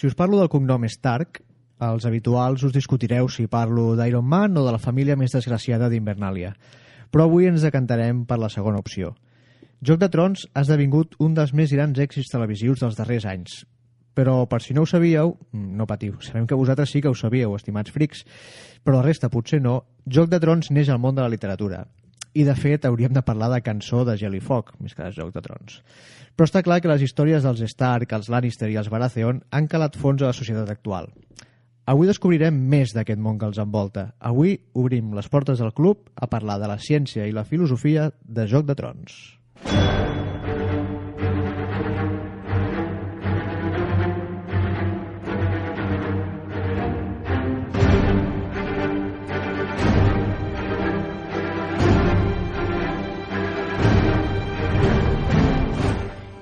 Si us parlo del cognom Stark, els habituals us discutireu si parlo d'Iron Man o de la família més desgraciada d'Invernalia. Però avui ens decantarem per la segona opció. Joc de Trons ha esdevingut un dels més grans èxits televisius dels darrers anys. Però, per si no ho sabíeu, no patiu, sabem que vosaltres sí que ho sabíeu, estimats frics, però la resta potser no, Joc de Trons neix al món de la literatura. I, de fet, hauríem de parlar de cançó de Gel i Foc, més que de Joc de Trons. Però està clar que les històries dels Stark, els Lannister i els Baratheon han calat fons a la societat actual. Avui descobrirem més d'aquest món que els envolta. Avui obrim les portes del club a parlar de la ciència i la filosofia de Joc de Trons.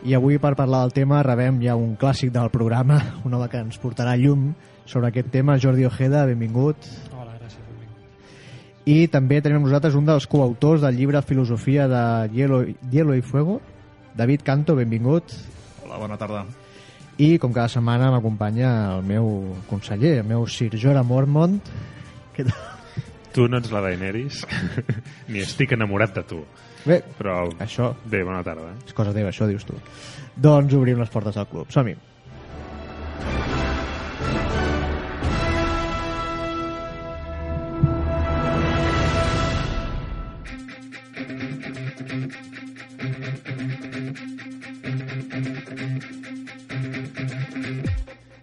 I avui, per parlar del tema, rebem ja un clàssic del programa, un home que ens portarà llum sobre aquest tema, Jordi Ojeda, benvingut. Hola, gràcies, benvingut. I també tenim amb nosaltres un dels coautors del llibre Filosofia de Hielo, Hielo y Fuego, David Canto, benvingut. Hola, bona tarda. I, com cada setmana, m'acompanya el meu conseller, el meu Sir Jorah Mormont. Què tal? Tu no ets la Daenerys, ni estic enamorat de tu. Bé, Però això bé, bona tarda. Eh? és cosa teva, això dius tu. Doncs obrim les portes del club. Som-hi.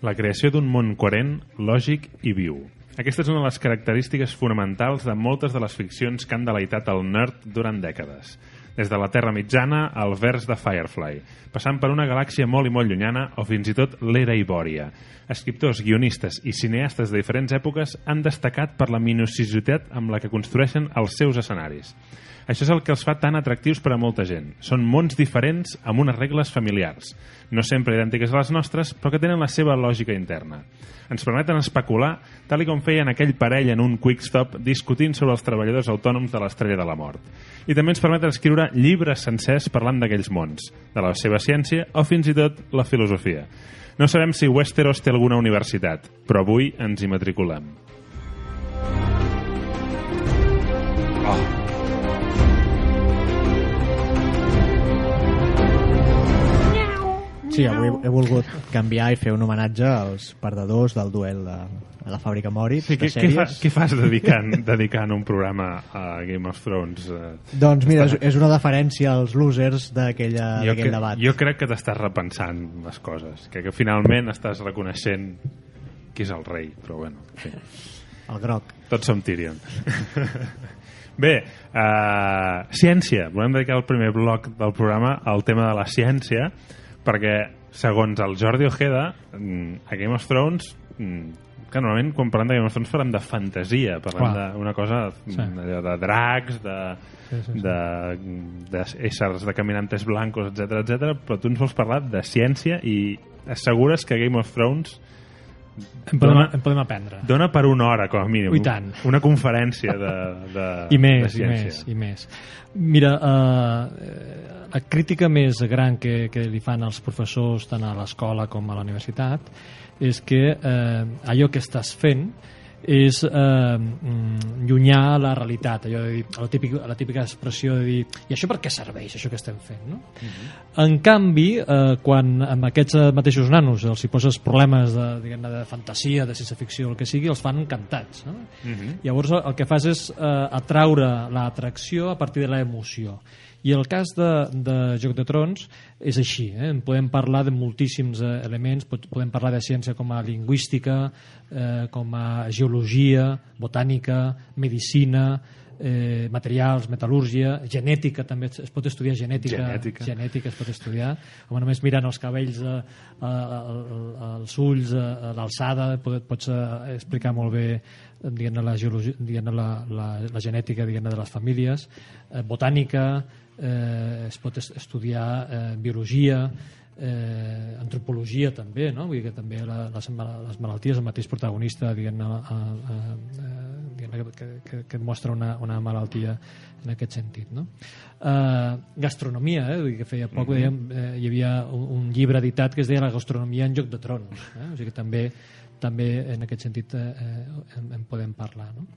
La creació d'un món coherent, lògic i viu. Aquesta és una de les característiques fonamentals de moltes de les ficcions que han deleitat el nerd durant dècades. Des de la Terra mitjana al vers de Firefly, passant per una galàxia molt i molt llunyana o fins i tot l'era Ibòria. Escriptors, guionistes i cineastes de diferents èpoques han destacat per la minuciositat amb la que construeixen els seus escenaris. Això és el que els fa tan atractius per a molta gent. Són mons diferents amb unes regles familiars, no sempre idèntiques a les nostres, però que tenen la seva lògica interna. Ens permeten especular, tal i com feien aquell parell en un quick stop discutint sobre els treballadors autònoms de l'estrella de la mort. I també ens permeten escriure llibres sencers parlant d'aquells mons, de la seva ciència o fins i tot la filosofia. No sabem si Westeros té alguna universitat, però avui ens hi matriculem. Sí, avui he volgut canviar i fer un homenatge als perdedors del duel de, a la fàbrica Mori Sí, què, què, fa, què fas dedicant, dedicant un programa a Game of Thrones? Eh, Doncs mira, és, és una deferència als losers d'aquell debat. jo crec que t'estàs repensant les coses, que, que finalment estàs reconeixent qui és el rei, però bueno, en fi, El groc. tots som Tyrion. Bé, uh, ciència. Volem dedicar el primer bloc del programa al tema de la ciència, perquè, segons el Jordi Ojeda, mm, a Game of Thrones, mm, que normalment quan parlem de Game of Thrones parlem de fantasia, parlem d'una cosa Sí. mm, allò de dracs, de, Sí, sí, sí. de, de éssers de caminantes blancos, etc etc. però tu ens vols parlar de ciència i assegures que Game of Thrones En podem, Dona- en podem aprendre. dona per una hora, com a mínim. I tant. Una conferència de, de, I més, de i ciència. més, i més. Mira, eh, la crítica més gran que, que li fan els professors tant a l'escola com a la universitat és que eh, allò que estàs fent és eh, mm, llunyar la realitat, allò de dir, la, típica, la típica expressió de dir i això per què serveix, això que estem fent? No? En canvi, eh, quan amb aquests eh, mateixos nanos els hi poses problemes de, diguem-ne, de fantasia, de ciència ficció, el que sigui, els fan encantats. No? Mhm. Llavors el el que fas és eh, atraure l'atracció a partir de l'emoció. I el cas de, de Joc de Trons és així. Eh? En podem parlar de moltíssims eh, elements, podem parlar de ciència com a lingüística, eh, com a geologia, botànica, medicina, eh, materials, metal·lúrgia, genètica, també es pot estudiar genètica, Genètica. genètica es pot estudiar, com només mirant els cabells, eh, eh, els ulls, eh, l'alçada, pot- pots eh, explicar molt bé diguem-ne la, geologia, diguem la, la, la genètica diguem de les famílies, eh, botànica, eh, es pot es- estudiar eh, biologia, eh, antropologia també, no? Vull dir que també la, les, les malalties, el mateix protagonista diguem-ne a, a, a, diguem, que, que, que et mostra una, una malaltia en aquest sentit. No? Uh, gastronomia, eh? Vull dir que feia poc mm -hmm. dèiem, eh, hi havia un, un llibre editat que es deia La gastronomia en Joc de Trons. Eh? O sigui que també també en aquest sentit eh, en, en podem parlar. No?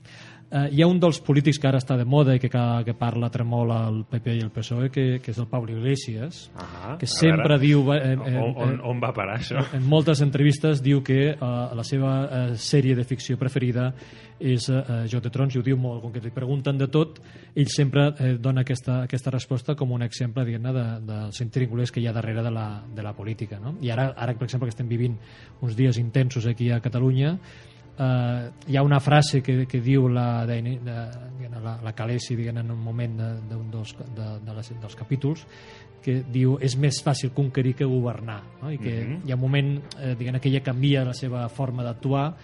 Eh, hi ha un dels polítics que ara està de moda i que, que, que parla tremola el PP i el PSOE, que, que és el Pablo Iglesias, Ah, que sempre veure, diu... Eh, eh, on, on, eh, on va parar això? en moltes entrevistes diu que uh, la seva uh, sèrie de ficció preferida és uh, Joc de Trons i ho diu molt, com que li pregunten de tot ell sempre eh, dona aquesta, aquesta resposta com un exemple diguem-ne de, dels intríngules que hi ha darrere de la, de la política no? i ara, ara per exemple que estem vivint uns dies intensos aquí a Catalunya eh, hi ha una frase que, que diu la, de, de, diguem, la, la Calesi diguem, en un moment d'un de, de, dels, de, de les, dels capítols que diu és més fàcil conquerir que governar no? i que uh -huh. hi ha un moment eh, diguem, que ella canvia la seva forma d'actuar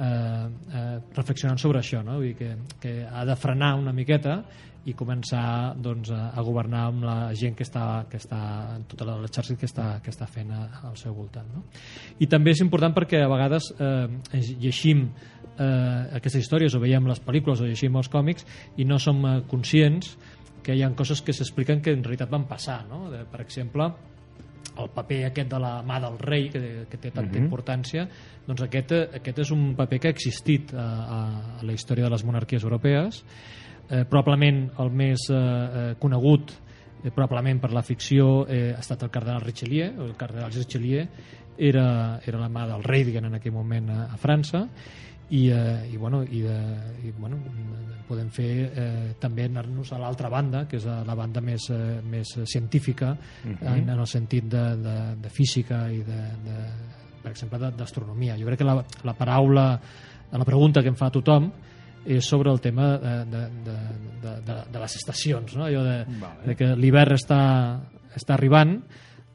eh, eh, reflexionant sobre això no? Vull dir que, que ha de frenar una miqueta i començar doncs, a, a governar amb la gent que està, que està en tot l'exèrcit que està, que està fent a, al seu voltant. No? I també és important perquè a vegades eh, llegim eh, aquestes històries o veiem les pel·lícules o llegim els còmics i no som eh, conscients que hi ha coses que s'expliquen que en realitat van passar. No? De, per exemple, el paper aquest de la mà del rei que, que té tanta uh -huh. importància doncs aquest, aquest és un paper que ha existit a, a, a la història de les monarquies europees eh, probablement el més eh, eh, conegut eh, probablement per la ficció eh, ha estat el cardenal Richelieu el cardenal Richelieu era, era la mà del rei diguem, en aquell moment a, a França i, eh, i, bueno, i, de, i bueno, podem fer eh, també anar-nos a l'altra banda que és la banda més, eh, més científica uh -huh. en, en el sentit de, de, de física i de, de, per exemple d'astronomia jo crec que la, la paraula la pregunta que em fa tothom és sobre el tema de, de, de, de, de, de les estacions no? allò de, vale. de que l'hivern està, està arribant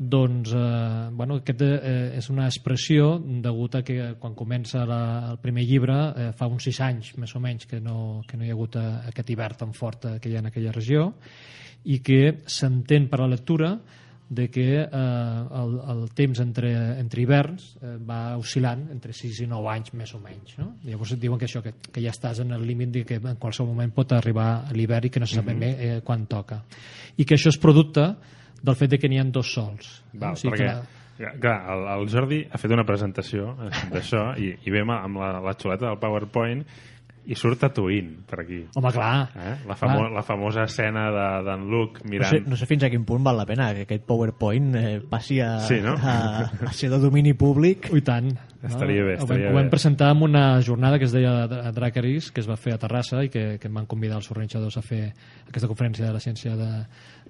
doncs eh, bueno, aquest eh, és una expressió degut a que quan comença la, el primer llibre eh, fa uns sis anys més o menys que no, que no hi ha hagut eh, aquest hivern tan fort eh, que hi ha en aquella regió i que s'entén per la lectura de que eh, el, el temps entre, entre hiverns eh, va oscil·lant entre 6 i 9 anys més o menys no? llavors et diuen que això que, que ja estàs en el límit que en qualsevol moment pot arribar l'hivern i que no se sap ben bé eh, quan toca i que això és producte del fet de que n'hi ha dos sols. Val, o sigui perquè, que la... clar, el, el Jordi ha fet una presentació eh, d'això i, i ve amb la, la xuleta del PowerPoint i surt Tatooine per aquí. Home, clar. Eh? La, famo la famosa escena d'en de, Luke No mirant... sé, no sé fins a quin punt val la pena que aquest PowerPoint eh, passi a, Sí, no? a, a ser de domini públic. Ui, tant. Estaria bé, Ho vam- estaria Ho vam bé. presentar en una jornada que es deia Dra- Dracarys, que es va fer a Terrassa i que, que em van convidar els organitzadors a fer aquesta conferència de la ciència de,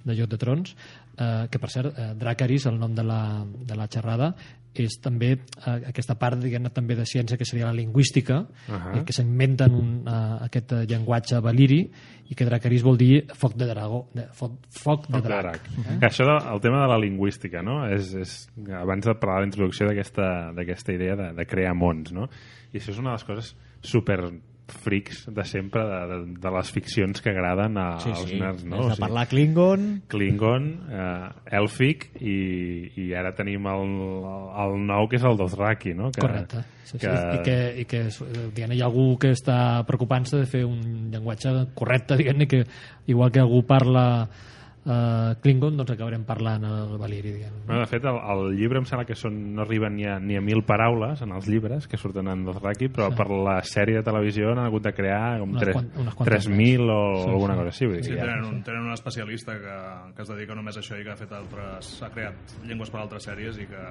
de Joc de Trons, eh, que per cert, eh, Dracarys, el nom de la, de la xerrada, és també eh, aquesta part diguem també de ciència que seria la lingüística, uh Ahà. -huh. que s'inventen un, eh, aquest eh, llenguatge valiri i que Dracarys vol dir foc de dragó, de, foc, foc de Foc de drac. drac. Que Això, de, el tema de la lingüística, no? És, és, abans de parlar de la introducció d'aquesta idea de, de crear mons, no? I això és una de les coses super frics de sempre de, de, de les ficcions que agraden a, Sí, als sí. nerds, no? O de parlar Klingon... Klingon, eh, Elfic i, i ara tenim el, el nou que és el Dothraki, no? Que, Correcte. Sí, sí. que- I que, i que diguem, hi ha algú que està preocupant-se de fer un llenguatge correcte, diguem que igual que algú parla eh, Klingon, doncs acabarem parlant el Valeri, diguem. Bueno, de fet, el, el llibre em sembla que són, no arriben ni a, ni a mil paraules en els llibres que surten en Dothraki, però Sí. per la sèrie de televisió han hagut de crear com Unes tres- quan- unes quantes 3.000 o Sí, alguna sí. cosa així. Vull dir Sí, que ja, tenen un, tenen un especialista que, que es dedica només a això i que ha fet altres, ha creat llengües per a altres sèries i que...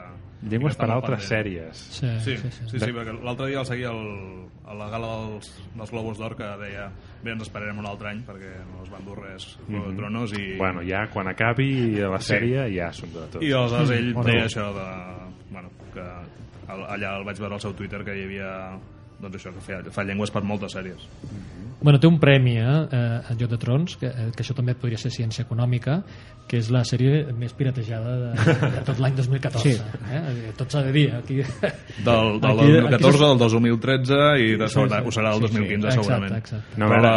Llengües i que està per altres pendent. sèries. Sí, Sí, sí, sí, sí. sí, perquè l'altre dia el seguia el, a la gala dels, dels Globus d'Or que deia bé, ens esperarem un altre any perquè no es van dur res Juego de Tronos i, Mhm. Bueno, ja quan acabi la Sí. sèrie ja són de tot. i aleshores ell Bueno. deia això de, bueno, que al- allà el vaig veure al seu Twitter que hi havia doncs això, que fa, fa llengües per moltes sèries Bueno, té un premi eh, eh, a Joc de Trons, que, eh, que això també podria ser ciència econòmica, que és la sèrie més piratejada de, de tot l'any 2014. Sí. Eh? Tot s'ha de dir. Aquí... del, del Aquí- 2014 aquí al 2013 i de, Sí, segona, sí. ho serà el Sí, sí. 2015 Exacte, segurament exacte. No, però la,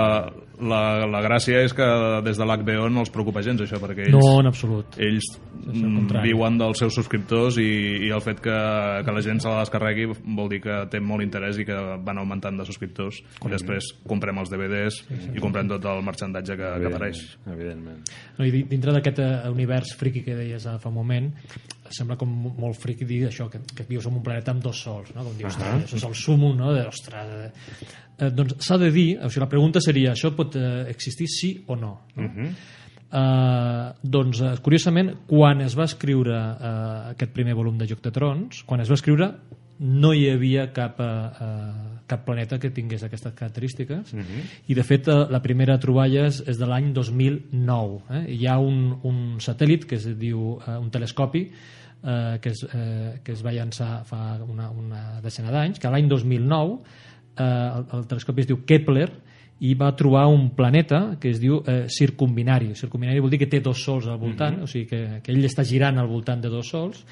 la, la gràcia és que des de l'HBO no els preocupa gens això perquè ells, No, en absolut. ells al contrari. viuen dels seus subscriptors i, i el fet que, que la gent se la descarregui vol dir que té molt interès i que van augmentant de subscriptors i després comprem els DVDs i comprem tot el merchandatge que, que apareix. Evidentment. No, I di- dintre d'aquest eh, univers friqui que deies ara fa un moment, sembla com mo- molt friqui dir això, que, que vius en un planeta amb dos sols, no? com dius, uh això és el sumum, no? de, ostres, eh, eh, doncs s'ha de dir, o sigui, la pregunta seria, això pot eh, existir sí o no? no? Uh -huh. Uh, doncs, curiosament, quan es va escriure uh, aquest primer volum de Joc de Trons, quan es va escriure no hi havia cap, uh, uh, cap planeta que tingués aquestes característiques i de fet uh, la primera troballa és, és de l'any 2009 eh? hi ha un, un satèl·lit que es diu uh, un telescopi uh, que, es, uh, que es va llançar fa una, una decena d'anys que l'any 2009 eh, el, el telescopi es diu Kepler i va trobar un planeta que es diu eh, circumbinari. Circumbinari vol dir que té dos sols al voltant, o sigui que, que ell està girant al voltant de dos sols.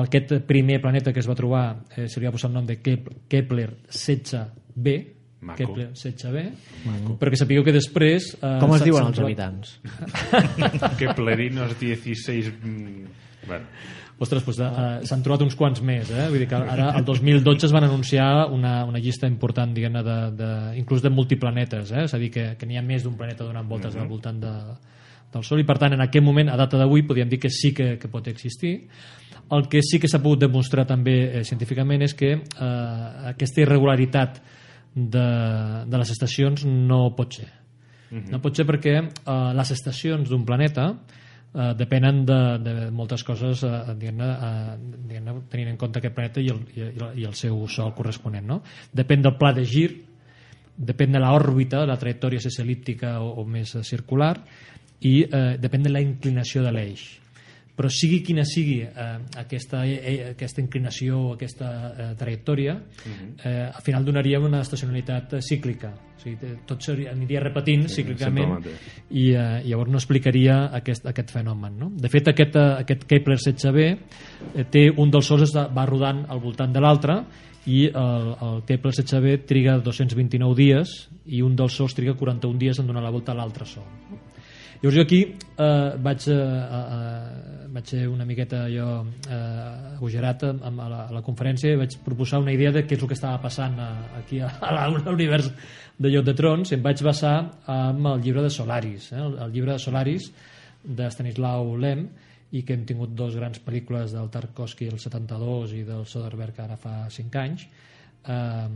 Aquest primer planeta que es va trobar eh, se li va posar el nom de Kep Kepler 16b, Maco. Kepler 16b, però que sapigueu que després... Eh, Com es diuen els habitants? Keplerinos 16... mm, Bueno, Ostres, doncs, uh, s'han trobat uns quants més, eh? Vull dir que ara, el 2012 es van anunciar una, una llista important, diguem-ne, de, de, inclús de multiplanetes, eh? És a dir, que, que n'hi ha més d'un planeta donant voltes al voltant de, del Sol, i per tant, en aquest moment, a data d'avui, podríem dir que sí que, que pot existir. El que sí que s'ha pogut demostrar també eh, científicament és que eh, aquesta irregularitat de, de les estacions no pot ser. No pot ser perquè eh, les estacions d'un planeta eh, depenen de, de moltes coses eh, diguem-ne, eh, diguem-ne, tenint en compte aquest planeta i el, i, el, i el seu sol corresponent. No? Depèn del pla de gir, depèn de l'òrbita, la trajectòria si és el·líptica o, o més circular, i eh, depèn de la inclinació de l'eix. Però sigui quina sigui eh, aquesta, eh, aquesta inclinació o aquesta eh, trajectòria, eh, al final donaríem una estacionalitat eh, cíclica. O sigui, tot seria, aniria repetint sempre cíclicament i eh, llavors no explicaria aquest, aquest fenomen. No? De fet, aquest, eh, aquest Kepler 16b eh, té un dels sols va rodant al voltant de l'altre i el, el Kepler 16b triga 229 dies i un dels sols triga 41 dies en donar la volta a l'altre sol. Llavors jo aquí eh, vaig, eh, eh, vaig ser una miqueta jo eh, agogerat amb, amb, a, la, a la conferència i vaig proposar una idea de què és el que estava passant a, aquí a, a a l'univers de Lloc de Trons. I em vaig basar amb el llibre de Solaris, eh, el, el llibre de Solaris de Stanislau Lem i que hem tingut dos grans pel·lícules del Tarkovsky el 72 i del Soderbergh ara fa 5 anys. Eh,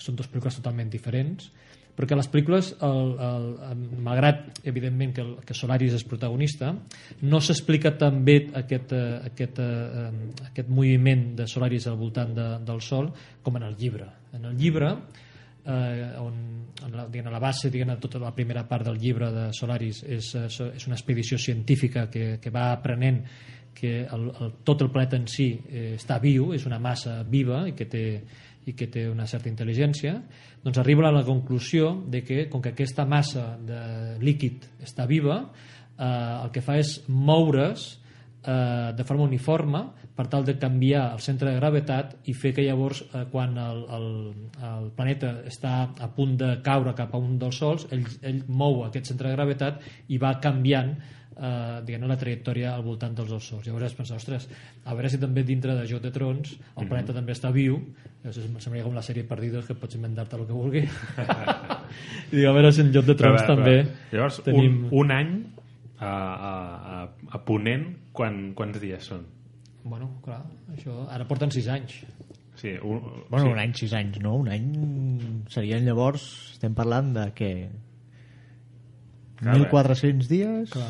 són dues pel·lícules totalment diferents perquè les pel·lícules, el, el, el, malgrat evidentment que, el, que Solaris és protagonista, no s'explica tan bé aquest, eh, aquest, eh, aquest moviment de Solaris al voltant de, del Sol com en el llibre. En el llibre, eh, on en la, diguem, la base, diguem, tota la primera part del llibre de Solaris és, eh, és una expedició científica que, que va aprenent que el, el, tot el planeta en si eh, està viu, és una massa viva i que té i que té una certa intel·ligència, doncs arriba a la conclusió de que, com que aquesta massa de líquid està viva, eh, el que fa és moure's eh, de forma uniforme per tal de canviar el centre de gravetat i fer que llavors eh, quan el, el, el planeta està a punt de caure cap a un dels sols ell, ell mou aquest centre de gravetat i va canviant eh, diguem la trajectòria al voltant dels dos sols llavors es pensa, ostres, a veure si també dintre de Joc de Trons el planeta també està viu llavors em semblaria com la sèrie Perdidos que pots inventar-te el que vulgui i dic, a veure si en Joc de Trons Però, també però, Llavors, tenim... un, un any a, a, a, a Ponent, quan, quants dies són? bueno, clar, això ara porten 6 anys Sí, un, Bueno, sí. un any, sis anys, no? Un any serien llavors, estem parlant de què? Clar, 1.400 dies, clar.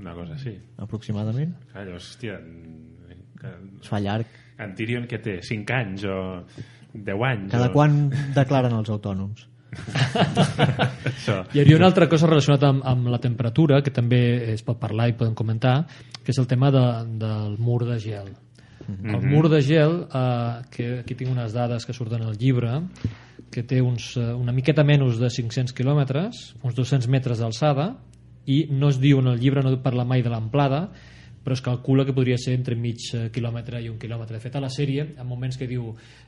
Una cosa així. aproximadament. Clar, llavors, hòstia, que, Es fa llarg. en Tyrion què té? 5 anys o 10 anys? Cada o... quan declaren els autònoms? Hi hauria una altra cosa relacionada amb, amb la temperatura, que també es pot parlar i podem comentar, que és el tema de, del mur de gel. El mur de gel, eh, que aquí tinc unes dades que surten al llibre, que té uns, eh, una miqueta menys de 500 quilòmetres, uns 200 metres d'alçada, i no es diu en el llibre, no parla mai de l'amplada, però es calcula que podria ser entre mig eh, quilòmetre i un quilòmetre. De fet, a la sèrie, en moments que diu,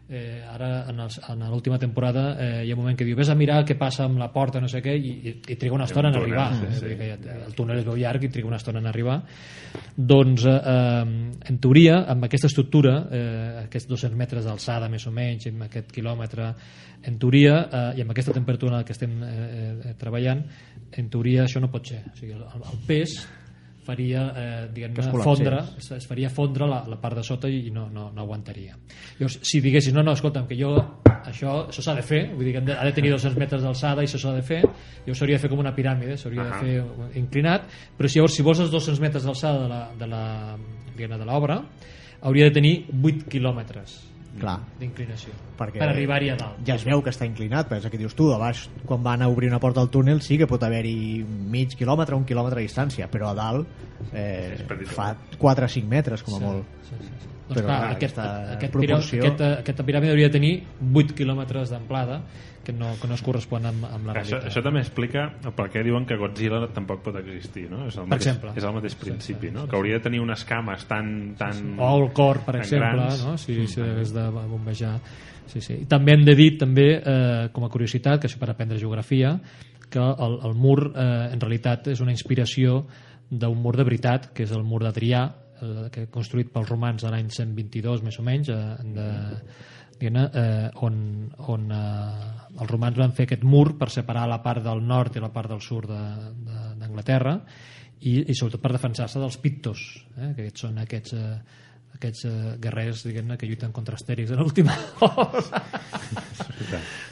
eh, ara en, els, en l'última temporada, eh, hi ha un moment que diu, vés a mirar què passa amb la porta, no sé què, i, i, i triga una estona en túnel, arribar. sí, eh, sí. que el túnel es veu llarg i triga una estona en arribar. Doncs, eh, eh, en teoria, amb aquesta estructura, eh, aquests 200 metres d'alçada, més o menys, amb aquest quilòmetre, en teoria, eh, i amb aquesta temperatura en la que estem eh, eh, treballant, en teoria això no pot ser. O sigui, el, el pes faria eh, diguem-ne fondre es, faria fondre la, la part de sota i no, no, no aguantaria. Llavors si diguessis no, no, escolta'm que jo això això s'ha de fer vull dir que de, ha de tenir 200 metres d'alçada i això s'ha de fer llavors s'hauria de fer com una piràmide s'hauria de Ahà. fer inclinat però si llavors si vols els 200 metres d'alçada de la, de la, de l'obra hauria de tenir 8 quilòmetres Clar, d'inclinació Perquè per arribar-hi a dalt ja es veu que està inclinat, perquè és el que dius tu, a baix, quan van a obrir una porta al túnel sí que pot haver-hi mig quilòmetre, un quilòmetre de distància, però a dalt eh, fa 4 o 5 metres, com a molt. Sí, sí, sí. Doncs Però, clar, clar, aquest, aquesta aquest, proporció- pirà, aquesta, aquesta piràmide hauria de tenir 8 quilòmetres d'amplada que no, que no es correspon amb, amb la Això, realitat. això també explica per què diuen que Godzilla tampoc pot existir, no? És el Per mateix, exemple. És el mateix Sí, principi, sí, no? sí, que hauria de tenir unes cames tan... tan o el cor, per exemple, grans. no? si, si hagués de bombejar. Sí, sí. I també hem de dir, també, eh, com a curiositat, que això per aprendre geografia, que el, el mur eh, en realitat és una inspiració d'un mur de veritat, que és el mur d'Adrià, eh, construït pels romans a l'any 122, més o menys, eh, de, diguem-ne, eh, on, on eh, els romans van fer aquest mur per separar la part del nord i la part del sud de- de- d'Anglaterra i, i sobretot per defensar-se dels pictos, eh, que són aquests, eh, aquests eh, guerrers diguem-ne que lluiten contra Astèrix en l'última hora.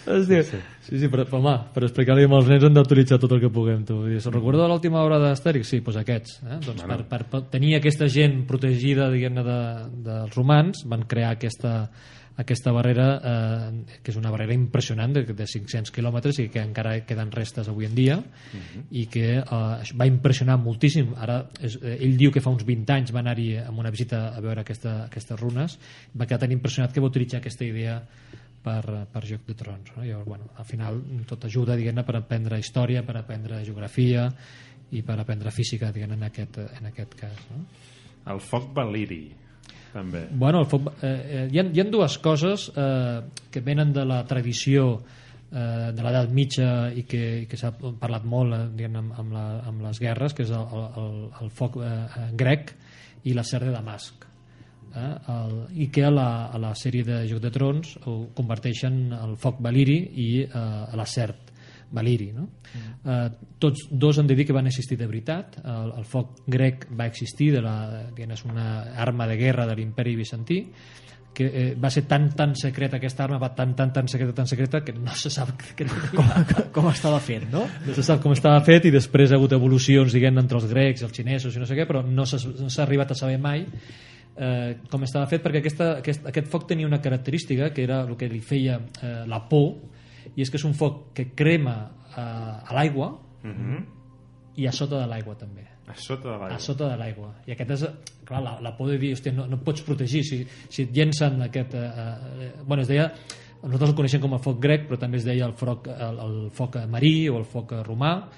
Hòstia. Sí, sí, sí però, home, per explicar-li als nens hem d'utilitzar tot el que puguem. Tu. Dir, Se'n recorda de l'última hora d'Astèrix? Sí, doncs aquests. Eh? Doncs per, per, per tenir aquesta gent protegida diguem-ne de, dels romans van crear aquesta, aquesta barrera eh, que és una barrera impressionant de, de 500 quilòmetres i que encara queden restes avui en dia i que eh, va impressionar moltíssim ara és, eh, ell diu que fa uns 20 anys va anar-hi amb una visita a veure aquesta, aquestes runes va quedar tan impressionat que va utilitzar aquesta idea per, per Joc de Trons no? Llavors, bueno, al final tot ajuda diguem-ne per aprendre història, per aprendre geografia i per aprendre física diguem en aquest, en aquest cas no? El foc valiri, també. Bueno, el foc, eh, eh, hi, ha, hi ha dues coses eh, que venen de la tradició eh, de l'edat mitja i que, i que s'ha parlat molt eh, diguem, amb, amb, la, amb les guerres, que és el, el, el foc eh, grec i la ser de Damasc. Eh, el, I que a la, a la sèrie de Joc de Trons ho converteixen el foc valiri i eh, a la cert valiri. No? Eh, tots dos han de dir que van existir de veritat. El, el foc grec va existir, de la, és una arma de guerra de l'imperi bizantí, que eh, va ser tan tan secreta aquesta arma, va tan tan tan secreta tan secreta que no se sap que, Com, com estava fet, no? no se sap com estava fet i després ha hagut evolucions diguem entre els grecs, els xinesos i no sé què, però no s'ha no arribat a saber mai eh, com estava fet perquè aquesta, aquest, aquest foc tenia una característica que era el que li feia eh, la por i és que és un foc que crema eh, a l'aigua Mhm. i a sota de l'aigua també A sota de a l'aigua. sota de l'aigua i aquest és, clar, la, la por de dir hòstia, no, no pots protegir si, si et llencen aquest eh, eh, bueno, es deia nosaltres el coneixem com a foc grec però també es deia el foc, el, el foc marí o el foc romà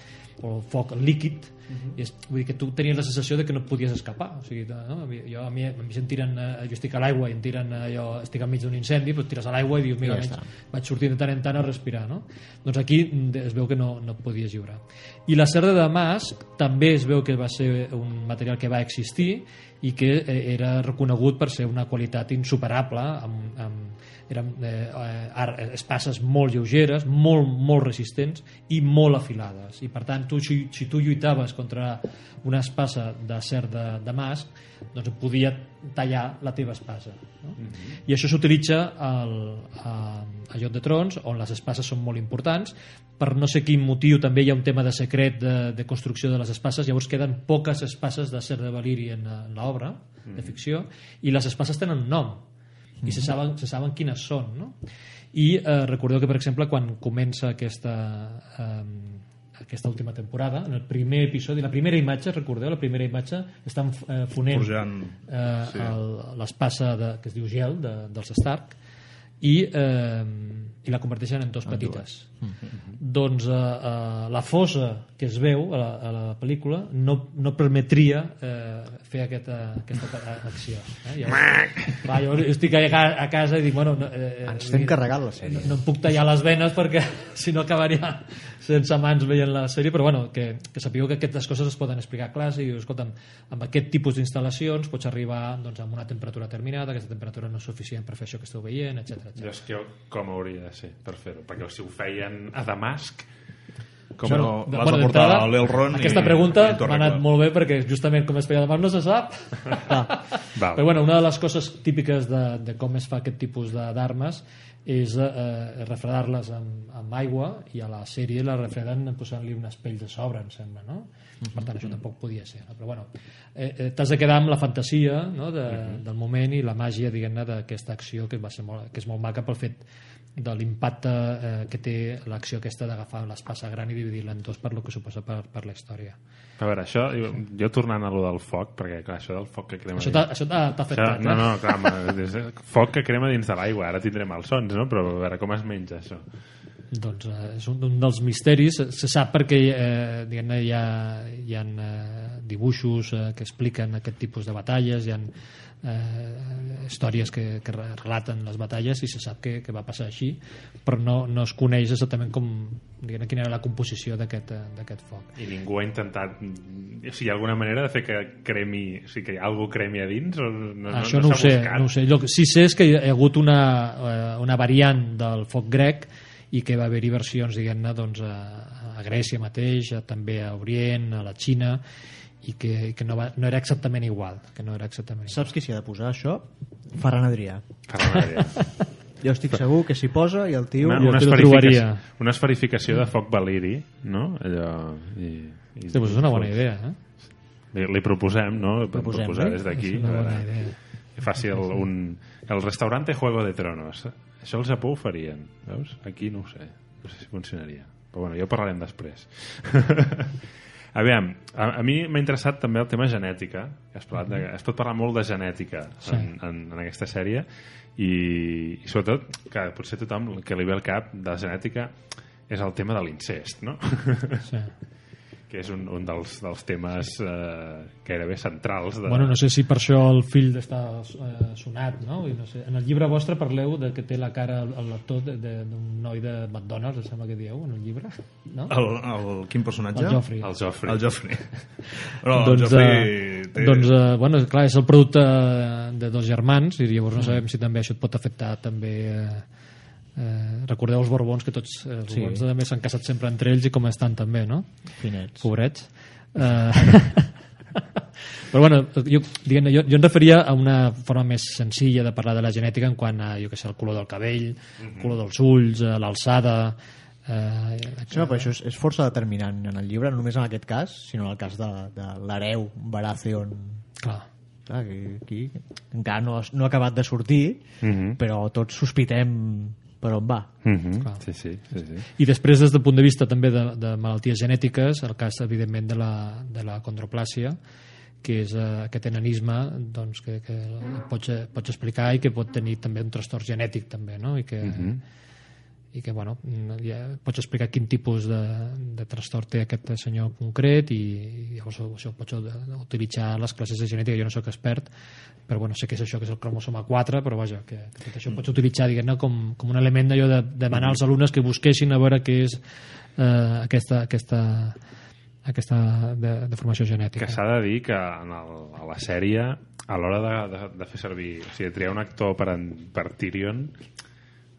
o foc líquid i és, vull dir que tu tenies la sensació de que no et podies escapar o sigui, no? Jo, a mi, a mi em tiren eh, jo estic a l'aigua i em tiren eh, jo estic enmig d'un incendi però tires a l'aigua i dius mira, Ja vaig sortint de tant en tant a respirar no? doncs aquí mm, es veu que no, no et podies lliurar i la ser de Damasc també es veu que va ser un material que va existir i que eh, era reconegut per ser una qualitat insuperable amb, amb, eren eh, eh, ar- espases molt lleugeres molt, molt resistents i molt afilades. I per tant tu, si, si tu lluitaves contra una espasa d'acer de Damasc doncs et podia tallar la teva espasa no? i això s'utilitza al- a, a Joc de Trons on les espases són molt importants. Per no sé quin motiu també hi ha un tema de secret de, de construcció de les espases. Llavors queden poques espases de ser de Valiri en, la- en l'obra de ficció i les espases tenen nom i se saben, se saben quines són no? i eh, recordeu que per exemple quan comença aquesta eh, aquesta última temporada en el primer episodi, la primera imatge recordeu, la primera imatge estan eh, fonent Forjant. eh, Sí. l'espasa de- que es diu gel de, dels Stark i, eh, i la converteixen en dos petites. Doncs eh, eh, la fosa que es veu a la, a la pel·lícula no, no permetria eh, fer aquesta, aquesta acció. Eh? Llavors, va, jo estic a, a casa i dic, bueno... No, eh, Ens estem carregant la sèrie. no, no em puc tallar les venes perquè si no acabaria sense mans veient la sèrie, però bueno, que, que sapigueu que aquestes coses es poden explicar clars i dius, escolta'm, amb aquest tipus d'instal·lacions pots arribar doncs, amb una temperatura determinada, aquesta temperatura no és suficient per fer això que esteu veient, etc. És que com hauria de ser per fer-ho? Perquè si ho feien a Damasc... Com Bueno, no... l'has de portar a l'Elrond Aquesta i- pregunta m'ha anat molt bé perquè justament com es feia demà no se sap. Val. Però bueno, una de les coses típiques de, de com es fa aquest tipus de- d'armes és eh, refredar-les amb, amb aigua i a la sèrie la refreden posant-li unes pells a sobre, em sembla, no? Per tant, això tampoc podia ser. No? Però bueno, eh, eh, t'has de quedar amb la fantasia no? de, del moment i la màgia, diguem-ne, d'aquesta acció que, va ser molt, que és molt maca pel fet de l'impacte eh, que té l'acció aquesta d'agafar l'espasa gran i dividir-la en dos per lo que suposa per, per la història. A veure, això, jo, jo tornant a lo del foc, perquè clar, això del foc que crema... Això t'ha t'ha Això, afectat, no, eh? no, clar, home, és foc que crema dins de l'aigua, ara tindrem els sons, no? Però a veure com es menja això. Doncs eh, és un, un dels misteris. Se sap perquè eh, hi ha, hi ha eh, dibuixos eh, que expliquen aquest tipus de batalles, hi ha eh, històries que, que re- relaten les batalles i se sap que, que va passar així, però no, no es coneix exactament com, diguem quina era la composició d'aquest eh, d'aquest foc. I ningú ha intentat... O sigui, hi ha alguna manera de fer que cremi... O sigui, que algú cremi a dins? O no, Això no, no, ho sé, buscat? no ho sé. El que sí sé és que hi ha hagut una, eh, una variant del foc grec i que va haver-hi versions, diguem-ne, doncs, a, a Grècia mateix, a, també a Orient, a la Xina, i que, i que no, va, no era exactament igual. Que no era exactament igual. Saps qui s'hi ha de posar, això? Ferran Adrià. Ferran Adrià. Jo estic segur que s'hi posa i el tio... Una, una, trobaria. una esferificació de foc valiri, no? Allò... I, i, Hosti, doncs és una bona idea, eh? Li, li proposem, no? Li Proposem, proposar eh? des d'aquí. És una bona idea. Que faci el, un, el restaurante Juego de Tronos. Això al Japó ho farien, veus? Aquí no ho sé. No sé si funcionaria. Però bueno, ja ho parlarem després. Aviam, a, a mi m'ha interessat també el tema genètica. Es, parlat de, es pot parlar molt de genètica Sí. en, en, en aquesta sèrie i, i sobretot que potser tothom que li ve al cap de la genètica és el tema de l'incest, no? Sí. que és un, un dels, dels temes eh, gairebé centrals de... Bueno, no sé si per això el fill està eh, sonat, no? I no sé. En el llibre vostre parleu de que té la cara el lector d'un noi de McDonald's, em sembla que dieu, en el llibre, no? El, el, quin personatge? El Joffrey. El Joffrey. El Joffrey. Però el doncs, Joffrey eh, té... doncs eh, bueno, clar, és el producte de dos germans i llavors no sabem si també això et pot afectar també eh, eh, recordeu els borbons que tots eh, els Sí. borbons també s'han casat sempre entre ells i com estan també, no? Finets. Pobrets. Eh, però bueno, jo, diguem, jo, jo em referia a una forma més senzilla de parlar de la genètica en quant a, jo que sé, el color del cabell, el color dels ulls, eh, l'alçada... Eh, Sí, no, però això és, és força determinant en el llibre, no només en aquest cas, sinó en el cas de, de l'hereu Baratheon. clar, Clar, que aquí encara no, no ha acabat de sortir, Mhm. però tots sospitem per on va. Mhm. Clar. Sí, sí, sí, sí. I després, des del punt de vista també de, de malalties genètiques, el cas, evidentment, de la, de la condroplàsia, que és eh, aquest enanisme doncs, que, que pots, pots explicar i que pot tenir també un trastorn genètic també, no? I que, i que bueno, ja pots explicar quin tipus de, de trastorn té aquest senyor concret i, i llavors això pots utilitzar les classes de genètica, jo no sóc expert però bueno, sé que és això que és el cromosoma 4 però vaja, que, que tot això ho pots utilitzar diguem-ne com, com un element d'allò de de demanar als alumnes que busquessin a veure què és eh, aquesta, aquesta aquesta de, de formació genètica. Que s'ha de dir que en el, a la sèrie, a l'hora de, de, de fer servir, o sigui, de triar un actor per, en, per Tyrion,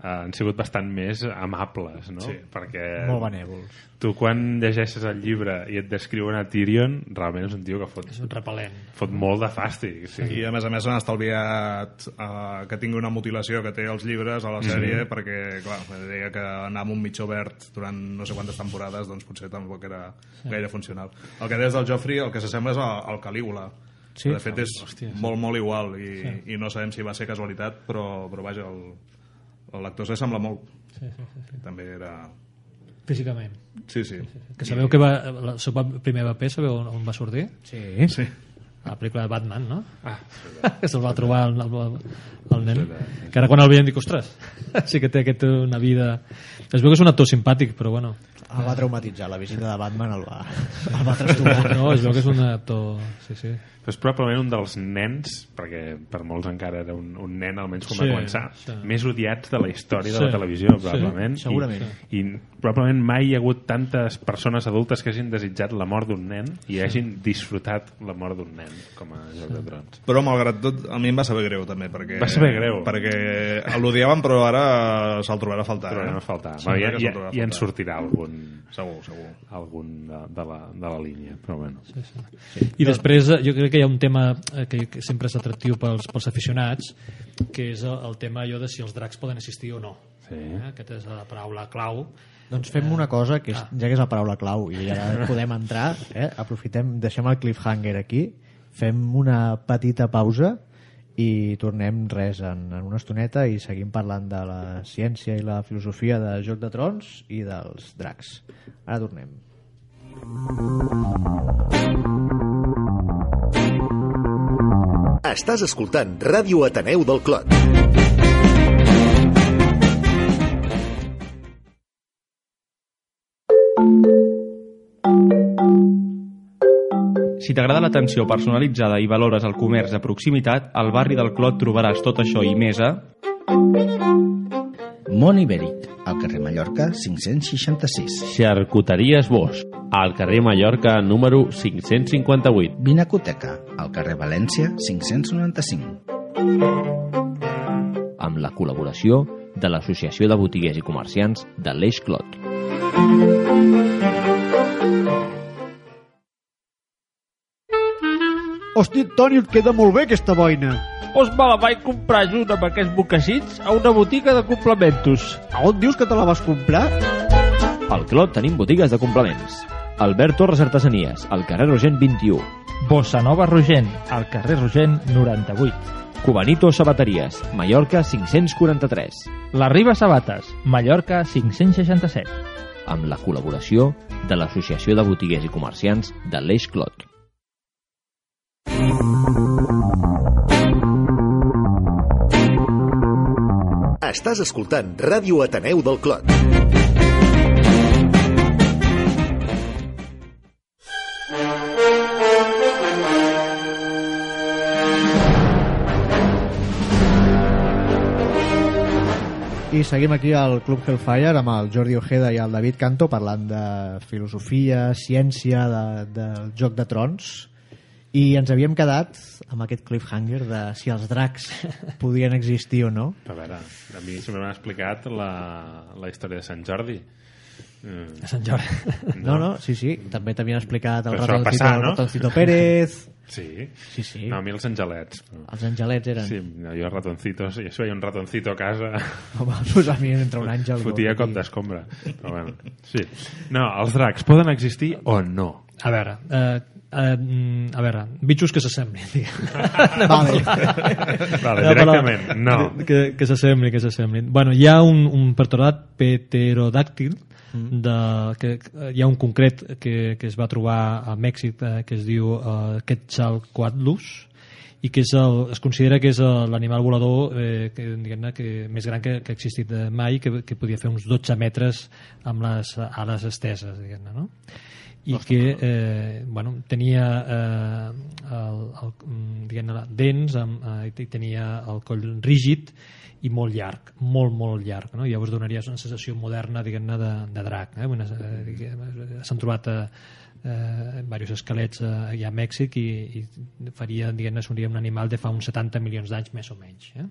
han sigut bastant més amables, no? Sí. Perquè Molt benèvols. tu quan llegeixes el llibre i et descriuen a Tyrion, realment és un tio que fot, és un repel·lent fot molt de fàstic. Sí. I a més a més han estalviat uh, que tingui una mutilació que té els llibres a la sèrie perquè, clar, deia que anar amb un mitjó verd durant no sé quantes temporades doncs potser tampoc era gaire funcional. El que deies del Joffrey, el que s'assembla és al, al Calígula. Sí? De fet és molt, molt igual i, i no sabem si va ser casualitat però, però vaja, el, l'actor se sembla molt. sí, sí, sí, sí. També era... físicament Sí, sí. que sabeu que va, el seu primer paper sabeu on, on va sortir? Sí. Sí. a la pel·lícula de Batman, no? Ah, que se'l va trobar el, el, el nen. Que ara quan el veiem dic, ostres, sí que té aquest, una vida... Es veu que és un actor simpàtic, però bueno, El va traumatitzar, la visita de Batman el va, el va trastornar. no, es veu que és un actor... Sí, sí. Però és probablement un dels nens, perquè per molts encara era un, un nen, almenys quan Sí, va començar, sí. més odiats de la història de Sí, la televisió, sí, probablement. segurament. I, I probablement mai hi ha hagut tantes persones adultes que hagin desitjat la mort d'un nen i hagin disfrutat la mort d'un nen, com a Joc de Trons. Però malgrat tot, a mi em va saber greu també, perquè... Va saber greu. Perquè l'odiaven, però ara se'l trobarà a faltar. Trobem eh? a faltar. Va, ja, ja, ja en faltar. sortirà algun, Segur, segur. algun de, de, la, de la línia, però bueno. Sí, sí. I després eh, jo crec que hi ha un tema eh, que, sempre és atractiu pels, pels aficionats que és el, el tema allò de si els dracs poden existir o no Sí. eh? aquesta és la paraula clau Doncs fem una cosa, que és, ja que és la paraula clau i ja podem entrar, eh? aprofitem, deixem el cliffhanger aquí, fem una petita pausa i tornem res en, en una estoneta i seguim parlant de la ciència i la filosofia de Joc de Trons i dels dracs. Ara tornem. Estàs escoltant Ràdio Ateneu del Clot. Si t'agrada l'atenció personalitzada i valores el comerç de proximitat, al barri del Clot trobaràs tot això i més a... Món Ibèric, al carrer Mallorca 566. Xarcuteries Bosch, al carrer Mallorca número 558. Vinacoteca, al carrer València 595. Amb la col·laboració de l'Associació de Botiguers i Comerciants de l'Eix Clot. Hosti, Toni, et queda molt bé aquesta boina. Doncs me la vaig comprar junt amb aquests mocassins a una botiga de complementos. A on dius que te la vas comprar? Al Clot tenim botigues de complements. Albert Torres Artesanies, al carrer Rogent 21. Bossa Nova Rogent, al carrer Rogent 98. Cubanito Sabateries, Mallorca 543. La Riba Sabates, Mallorca 567. Amb la col·laboració de l'Associació de Botiguers i Comerciants de l'Eix Clot. Estàs escoltant Ràdio Ateneu del Clot. I seguim aquí al Club Hellfire amb el Jordi Ojeda i el David Canto parlant de filosofia, ciència, de, del Joc de Trons i ens havíem quedat amb aquest cliffhanger de si els dracs podien existir o no. A veure, a mi sempre m'ha explicat la, la història de Sant Jordi. Mm, a Sant Jordi No, no, sí, sí. També t'havien explicat el Però això va ratoncito, passar, el no? ratoncito Pérez. sí. Sí, sí. No, a mi els angelets. Els angelets eren... Sí, jo ratoncitos, hi ha un ratoncito a casa, Home, pues a mi entre un àngel... fotia com d'escombra. Però bueno, sí. No, els dracs poden existir o no? a veure eh, eh, mm, a veure, bitxos que s'assemblin diguem. Vale. Vale, No, directament, no. Que, que s'assemblin, que s'assemblin. Bueno, hi ha un, un pertorat pterodàctil de, que, que hi ha un concret que, que es va trobar a Mèxic eh, que es diu eh, Quetzalcoatlus i que és el, es considera que és el- l'animal volador eh, que, que més gran que, que ha existit eh, mai, que, que podia fer uns 12 metres amb les ales esteses, diguem-ne, no? I que eh, bueno, tenia eh, el, el, mm, diguem-ne, dents amb, eh, tenia el coll rígid i molt llarg, molt, molt llarg. No? Llavors donaria una sensació moderna diguem-ne de, de drac. Eh? Eh, diguem- S'han trobat eh, eh, diversos esquelets eh, allà a Mèxic i, i faria, diguem-ne, seria un animal de fa uns 70 milions d'anys més o menys. Eh?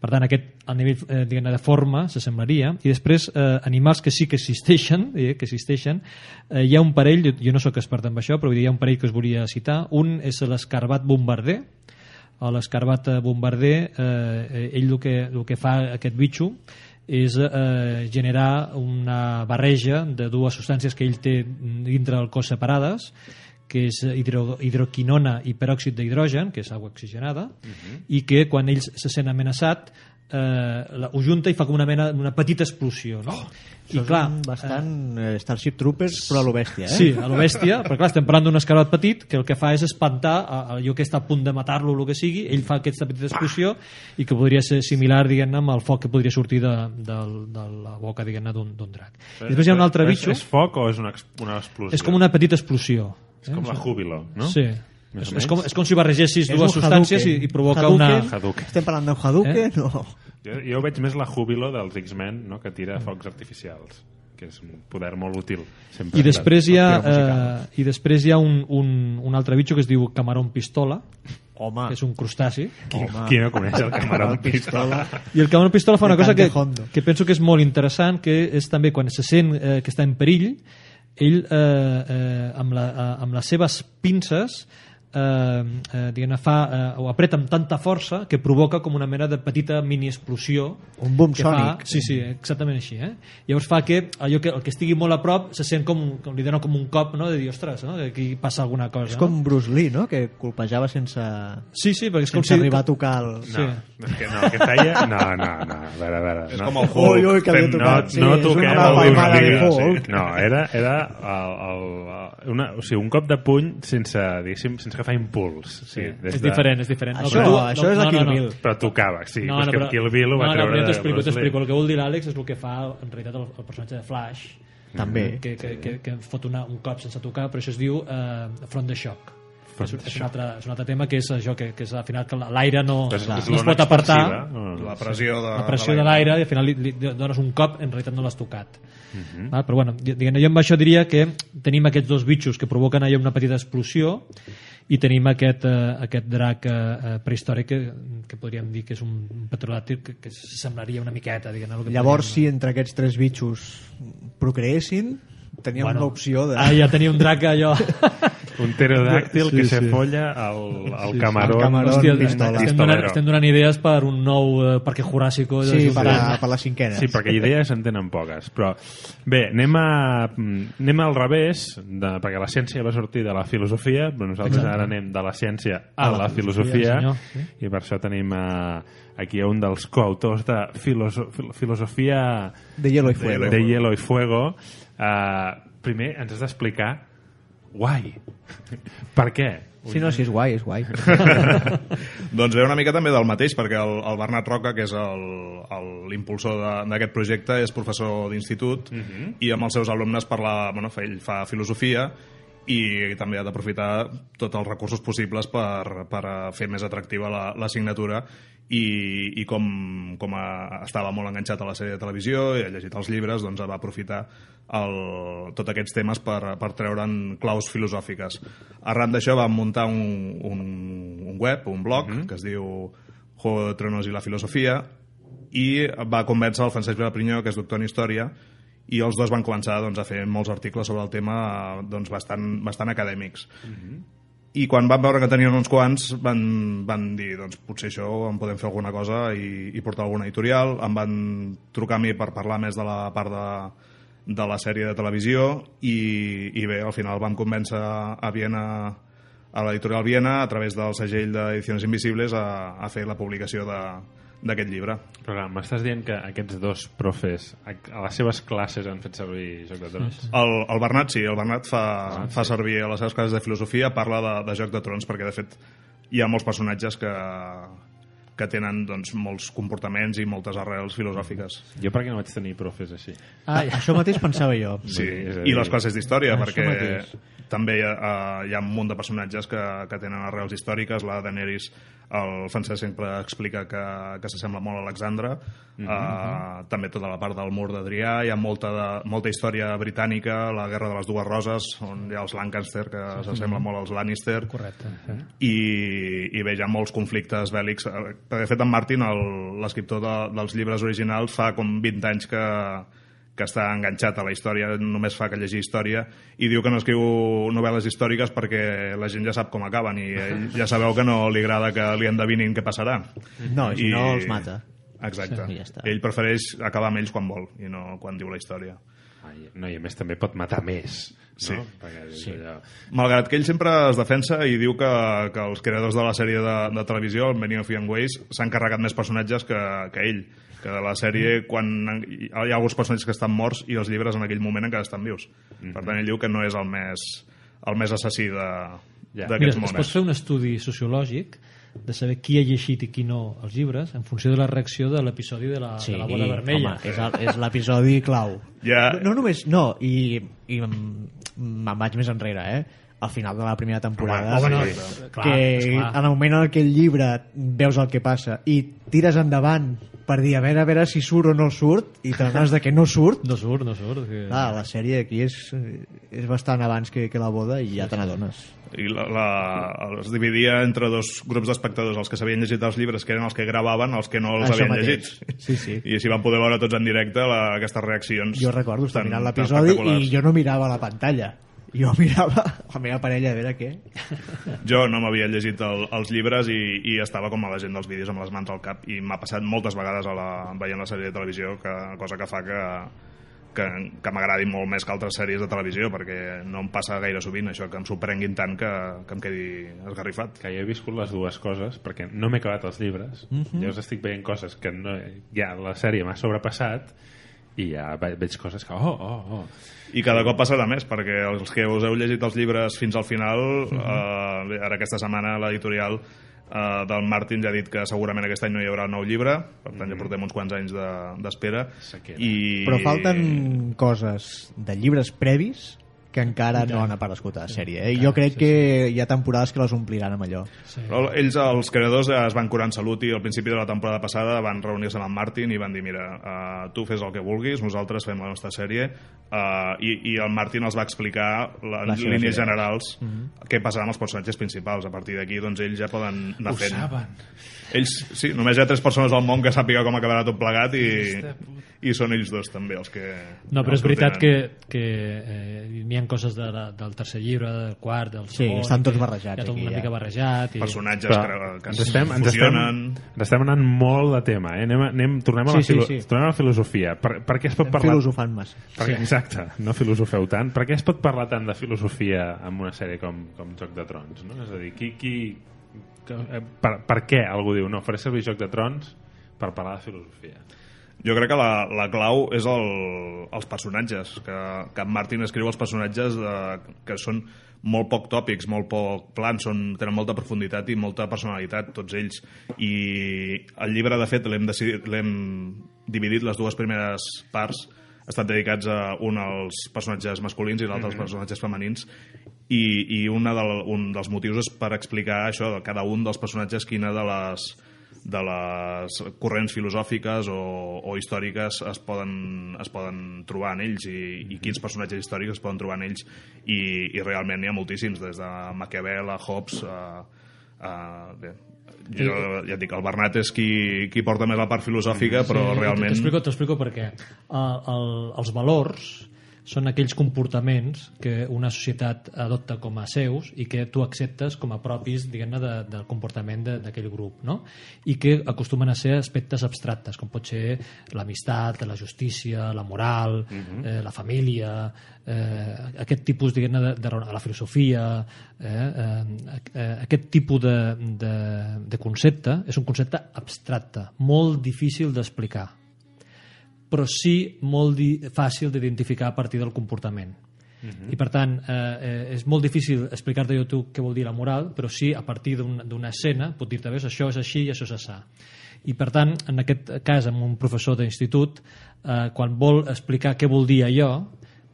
Per tant, aquest, a nivell eh, de forma s'assemblaria. I després, eh, animals que sí que existeixen, eh, que existeixen eh, hi ha un parell, jo, no sóc expert en això, però hi ha un parell que us volia citar. Un és l'escarbat bombarder, l'escarbat eh, bombarder, eh, ell el que, el que fa aquest bitxo és eh, generar una barreja de dues substàncies que ell té dintre del cos separades, que és hidro, hidroquinona i peròxid d'hidrogen, que és aigua oxigenada, i que quan ell se sent amenaçat eh, la, ho junta i fa com una mena una petita explosió no? I clar, bastant eh, Starship Troopers, però a lo bèstia, eh? Sí, a lo bèstia, però clar, estem parlant d'un escarot petit que el que fa és espantar a, a allò que està a punt de matar-lo o el que sigui, ell fa aquesta petita explosió i que podria ser similar, diguem-ne, amb el foc que podria sortir de, de, de la boca, diguem-ne, d'un d'un drac. I després hi ha un altre és, bitxo, És foc o és una, una explosió? és com una petita explosió. És com la júbilo, no? Sí. Més És, o és, com, és com si barregessis És dues substàncies i, i provoca Hadouken. una... Hadouken. Estem parlant d'un Hadouken? Eh? No. Jo, jo veig més la júbilo dels X-Men, no? que tira focs artificials que és un poder molt útil sempre I després hi ha, eh, i després hi ha un, un, un altre bitxo que es diu camarón pistola, Home, que és un crustaci. qui, qui no coneix el camarón pistola? I el camarón pistola fa una cosa que, que penso que és molt interessant, que és també quan se sent eh, que està en perill, ell eh, eh, amb, la, eh, amb les seves pinces eh, eh, diguem fa, eh, ho apreta amb tanta força que provoca com una mena de petita mini explosió Un boom sònic. Fa, sí, sí, exactament així. Eh? Llavors fa que allò que el que estigui molt a prop se sent com, com li dona com un cop no? de dir, ostres, no? que aquí passa alguna cosa. és com Bruce Lee, no?, que colpejava sense, no? Sí, sí, perquè és com sense si... arribar a tocar el... Sí. no, és que, no, que feia no, no, no, a veure, a veure És no. com el Ui, Hulk. ui, que havia tocat. no, Sí, no és toquem una el Bruce Lee, sí. no, era, era el, el, una, o sigui, un cop de puny sense, diguéssim, sense agafar impuls sí, des És diferent, és diferent. Això- però tu- això és a Kill Bill. però tocava, sí, No, no, no, que però- Kill Bill ho va no, no, treure però de t'explico, Bruce Lee. t'explico. El que vol dir l'Àlex és el que fa, en realitat, el, el personatge de Flash, També. que, que, que, que fot una, un cop sense tocar, però això es diu eh, front de xoc. És, un- és, un altre, és un altre tema que és això que, que és al final que l'aire no, És- no és es pot apartar no? La pressió de, la pressió de l'aire i al final li, li dones un cop en realitat no l'has tocat Mhm. Val? però bueno, diguem, jo amb això diria que tenim aquests dos bitxos que provoquen allà una petita explosió i tenim aquest, eh, aquest drac eh, eh, prehistòric que, que podríem dir que és un, un petrolàtil que, que semblaria una miqueta diguem, el que Llavors, podríem- si entre aquests tres bitxos procreessin, teníem Bueno, l'opció de... ah, ja tenia un drac allò un pterodàctil Sí, que sí. se folla al, al Sí, camarón, al camarón Hòstia, pistola. estem, donant, estem donant idees per un nou eh, parque juràssico de Sí, per, a, per la cinquena. Sí, perquè idees en tenen poques. Però bé, anem, a, anem al revés, de, perquè la ciència va sortir de la filosofia, però nosaltres Exacte. ara anem de la ciència a, A la, la filosofia, filosofia, senyor, i per això tenim a, aquí a un dels coautors de filoso, fil- filosofia De hielo y fuego. de hielo y fuego. Uh, primer ens has d'explicar why. per què? Sí, no, si és guai, és guai. Doncs ve una mica també del mateix, perquè el, el Bernat Roca, que és el- el- l'impulsor de- d'aquest projecte, és professor d'institut i amb els seus alumnes parla, bueno, fa- ell fa filosofia i també ha d'aprofitar tots els recursos possibles per, per fer més atractiva la- l'assignatura i, i com, com a, estava molt enganxat a la sèrie de televisió i ha llegit els llibres, doncs va aprofitar el, tots aquests temes per, per treure'n claus filosòfiques. Arran d'això vam muntar un, un, un web, un blog, que es diu Juego de Tronos i la filosofia, i va convèncer el Francesc Vilaprinyó, que és doctor en Història, i els dos van començar doncs, a fer molts articles sobre el tema doncs, bastant, bastant acadèmics. I quan van veure que tenien uns quants, van, van dir, doncs potser això en podem fer alguna cosa i, i portar alguna editorial. Em van trucar a mi per parlar més de la part de, de la sèrie de televisió i, i bé, al final vam convèncer a Viena a l'editorial Viena a través del segell d'Edicions Invisibles a, a fer la publicació de, d'aquest llibre. Però m'estàs dient que aquests dos profes a, a les seves classes han fet servir Joc de Trons? El, el Bernat sí, el Bernat fa, Ah, fa servir a les seves classes de filosofia, parla de, de Joc de Trons, perquè de fet hi ha molts personatges que, que tenen doncs, molts comportaments i moltes arrels filosòfiques. Jo per què no vaig tenir profes així? Ah, això mateix pensava jo. Sí, i les classes d'història, Això perquè mateix. també hi ha, eh, hi ha un munt de personatges que, que tenen arrels històriques. La Daenerys, el Francesc sempre explica que, que s'assembla molt a Alexandra. Mhm, uh, també tota la part del mur d'Adrià. Hi ha molta, de, molta història britànica, la Guerra de les Dues Roses, on hi ha els Lancaster, que s'assemblen molt als Lannister. correcte sí. I, i bé, hi ha molts conflictes bèl·lics. Perquè, de fet, en Martin, el- l'escriptor de, dels llibres originals, fa com 20 anys que, que està enganxat a la història, només fa que llegir història, i diu que no escriu novel·les històriques perquè la gent ja sap com acaben i ell ja sabeu que no li agrada que li endevinin què passarà. No, i si no els mata. Exacte. Sí, ja està. Ell prefereix acabar amb ells quan vol i no quan diu la història. Ai, no, i a més també pot matar més. Sí. No? Perquè és Sí. allò... Malgrat que ell sempre es defensa i diu que, que els creadors de la sèrie de, de televisió, el Many of Young Ways, s'han carregat més personatges que, que ell. Que de la sèrie, quan hi ha alguns personatges que estan morts i els llibres en aquell moment encara estan vius. Per tant, ell diu que no és el més, el més assassí de, Ja. D'aquests es pot fer un estudi sociològic de saber qui ha llegit i qui no els llibres en funció de la reacció de l'episodi de, la, de la bola vermella. Home, és, el- és l'episodi clau. Ja- No, no només... No, i, i me'n vaig més enrere, eh? Al final de la primera temporada, Home, no, sí. clar, que esclar. en el moment en què el llibre veus el que passa i tires endavant per dir a veure, a veure si surt o no surt i t'adones de que no surt No surt, no surt. Que... clar, la sèrie aquí és, és bastant abans que, que la boda i ja te n'adones i la, la, es dividia entre dos grups d'espectadors, els que s'havien llegit els llibres, que eren els que gravaven, els que no els Això havien mateix. llegit. Sí, sí. I així van poder veure tots en directe la, aquestes reaccions. jo recordo estar mirant l'episodi i jo no mirava la pantalla jo mirava la meva parella a veure què Jo no m'havia llegit el, els llibres i, i estava com a la gent dels vídeos amb les mans al cap i m'ha passat moltes vegades a la, veient la sèrie de televisió, que, cosa que fa que, que, que m'agradi molt més que altres sèries de televisió perquè no em passa gaire sovint això, que em sorprenguin tant que, que em quedi esgarrifat. que jo he viscut les dues coses perquè no m'he acabat els llibres mm -hmm. llavors estic veient coses que no, ja la sèrie m'ha sobrepassat i ja ve- veig coses que oh, oh, oh I cada cop passarà més, perquè els que us heu llegit els llibres fins al final, eh, bé, ara aquesta setmana l'editorial eh, del Martin ja ha dit que segurament aquest any no hi haurà un nou llibre, per tant ja portem uns quants anys de- d'espera. Sequera. I... Però falten coses de llibres previs que encara no han aparegut a la sèrie. Eh? I jo crec que hi ha temporades que les ompliran amb allò. Sí. Però ells, els creadors, es van curar en salut i al principi de la temporada passada van reunir-se amb en Martin i van dir, mira, uh, tu fes el que vulguis, nosaltres fem la nostra sèrie, uh, i, i el Martin els va explicar la, Les línies generals què passarà amb els personatges principals. A partir d'aquí, doncs, ells ja poden anar ho fent. saben Ells, sí, només hi ha tres persones al món que sàpiga com acabarà tot plegat i, i són ells dos també els que... No, però és veritat tenen. que, que eh, n'hi ha coses de la, del tercer llibre, del quart, del Sí, segon... estan tots barrejats Hi ha tot aquí, una ja. mica barrejat. I... personatges però que, que ens es estem, ens, estem, fusionen... ens estem anant molt de tema eh? anem, anem, tornem, a la Sí, sí, filo sí. tornem a la filosofia per, per què es pot Estem parlar filosofant massa. per, sí. exacte, no filosofeu tant per què es pot parlar tant de filosofia en una sèrie com, com Joc de Trons no? és a dir, qui, qui, eh, per, per què algú diu no, faré servir Joc de Trons per parlar de filosofia Jo crec que la, la clau és el, els personatges, que, que en Martin escriu els personatges de, que són molt poc tòpics, molt poc plans, són, tenen molta profunditat i molta personalitat, tots ells. I el llibre, de fet, l'hem dividit les dues primeres parts, estan dedicats a un als personatges masculins i l'altre als personatges femenins i, i una del, un dels motius és per explicar això de cada un dels personatges quina de les de les corrents filosòfiques o, o històriques es poden, es poden trobar en ells i, i quins personatges històrics es poden trobar en ells. I, i realment n'hi ha moltíssims des de Maquiavel a Hobbes a, a, bé, jo ja et dic, el Bernat és qui, qui porta més la part filosòfica però realment T'explico, per què. El, el, els valors són aquells comportaments que una societat adopta com a seus i que tu acceptes com a propis diguem-ne de, del comportament de- d'aquell grup no? i que acostumen a ser aspectes abstractes com pot ser l'amistat, la justícia la moral, eh, la família eh, aquest tipus diguem-ne de, de, la filosofia eh, eh, eh, aquest tipus de, de, de concepte és un concepte abstracte molt difícil d'explicar però sí molt fàcil d'identificar a partir del comportament. I per tant, eh, eh, és molt difícil explicar-te jo tu què vol dir la moral, però sí a partir d'un- d'una escena pot dir-te, veus, això és així i això és assà. I per tant, en aquest cas, amb un professor d'institut, eh, quan vol explicar què vol dir allò,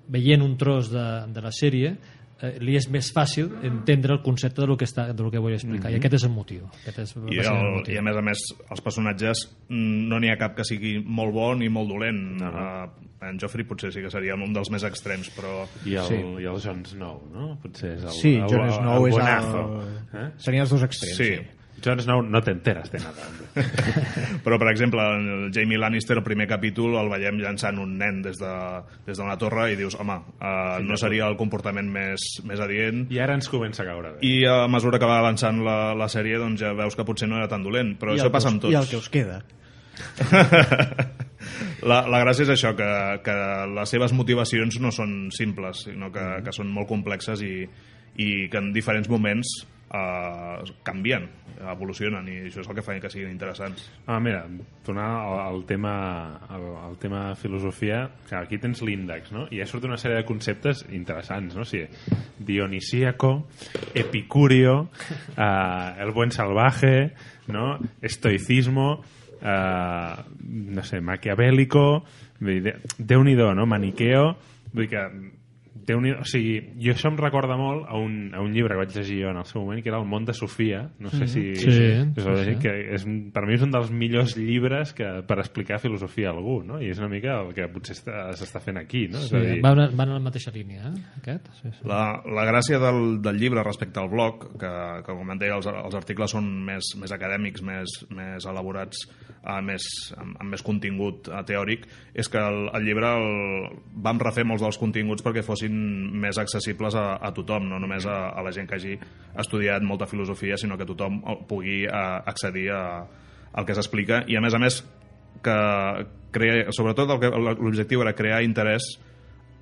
veient un tros de, de la sèrie, eh, li és més fàcil entendre el concepte de lo que, està, de lo que vull explicar. I aquest és el motiu. Aquest és, I, el el, motiu. I a més a més, els personatges mm, no n'hi ha cap que sigui molt bo ni molt dolent. Uh -huh. uh, en Joffrey potser sí que seria un dels més extrems, però... i el, Sí. i el Jon Snow no? potser és el, Sí, el, Jon Snow el, és bonazo el... eh? Serien els dos extrems. Sí, Jon Snow no te enteras de nada però per exemple, el Jamie Lannister, el primer capítol, el veiem llançant un nen des de, des d'una torre i dius, home, uh, no seria el comportament més, més adient. i ara ens comença a caure bé I a mesura que va avançant la, la sèrie, doncs ja veus que potser no era tan dolent, però I això passa que amb us- tots. I el que us queda. la, la gràcia és això, que, que les seves motivacions no són simples, sinó que, que són molt complexes i, i que en diferents moments eh, canvien, evolucionen, i això és el que fa que siguin interessants. Ah, mira, tornar al, al tema al, al tema filosofia, que aquí tens l'índex, no? I ja surt una sèrie de conceptes interessants, no? O sigui, dionisíaco, epicurio, eh, el buen salvaje, no? Estoicismo, eh, no sé, maquiavélico, dir, Déu-n'hi-do, no? Maniqueo, vull dir que déu o sigui, jo això em recorda molt a un, a un llibre que vaig llegir jo en el seu moment que era El món de Sofia no sé si... Sí, és, sí, sí. Que és, per mi és un dels millors llibres que, per explicar filosofia a algú no? i és una mica el que potser està- s'està fent aquí no? És Sí, a dir, van, van a la mateixa línia, eh? aquest? Sí, sí. La, la gràcia del, del llibre respecte al blog, que, que com em deia, els, els articles són més, més acadèmics, més, més elaborats, eh, més, amb, amb més contingut eh, teòric, és que el, el llibre el, vam refer molts dels continguts perquè fossin més accessibles a, a tothom, no només a, a la gent que hagi estudiat molta filosofia, sinó que tothom pugui eh, accedir a, al que s'explica i a més a més que crea, sobretot l'objectiu era crear interès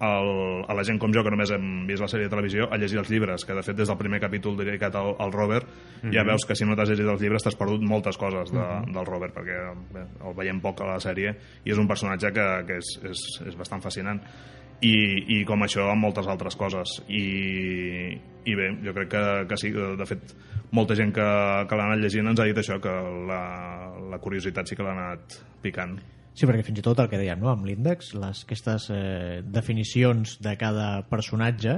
el, a la gent com jo, que només hem vist la sèrie de televisió, a llegir els llibres, que de fet des del primer capítol dedicat al, al Robert ja Mhm. veus que si no t'has llegit els llibres t'has perdut moltes coses de, Mhm. del Robert, perquè bé, el veiem poc a la sèrie i és un personatge que, que és, és, és bastant fascinant. I, i com això amb moltes altres coses i, i bé, jo crec que, que sí de fet molta gent que, que l'ha anat llegint ens ha dit això que la, la curiositat sí que l'ha anat picant Sí, perquè fins i tot el que dèiem, no? amb l'índex, aquestes eh, definicions de cada personatge,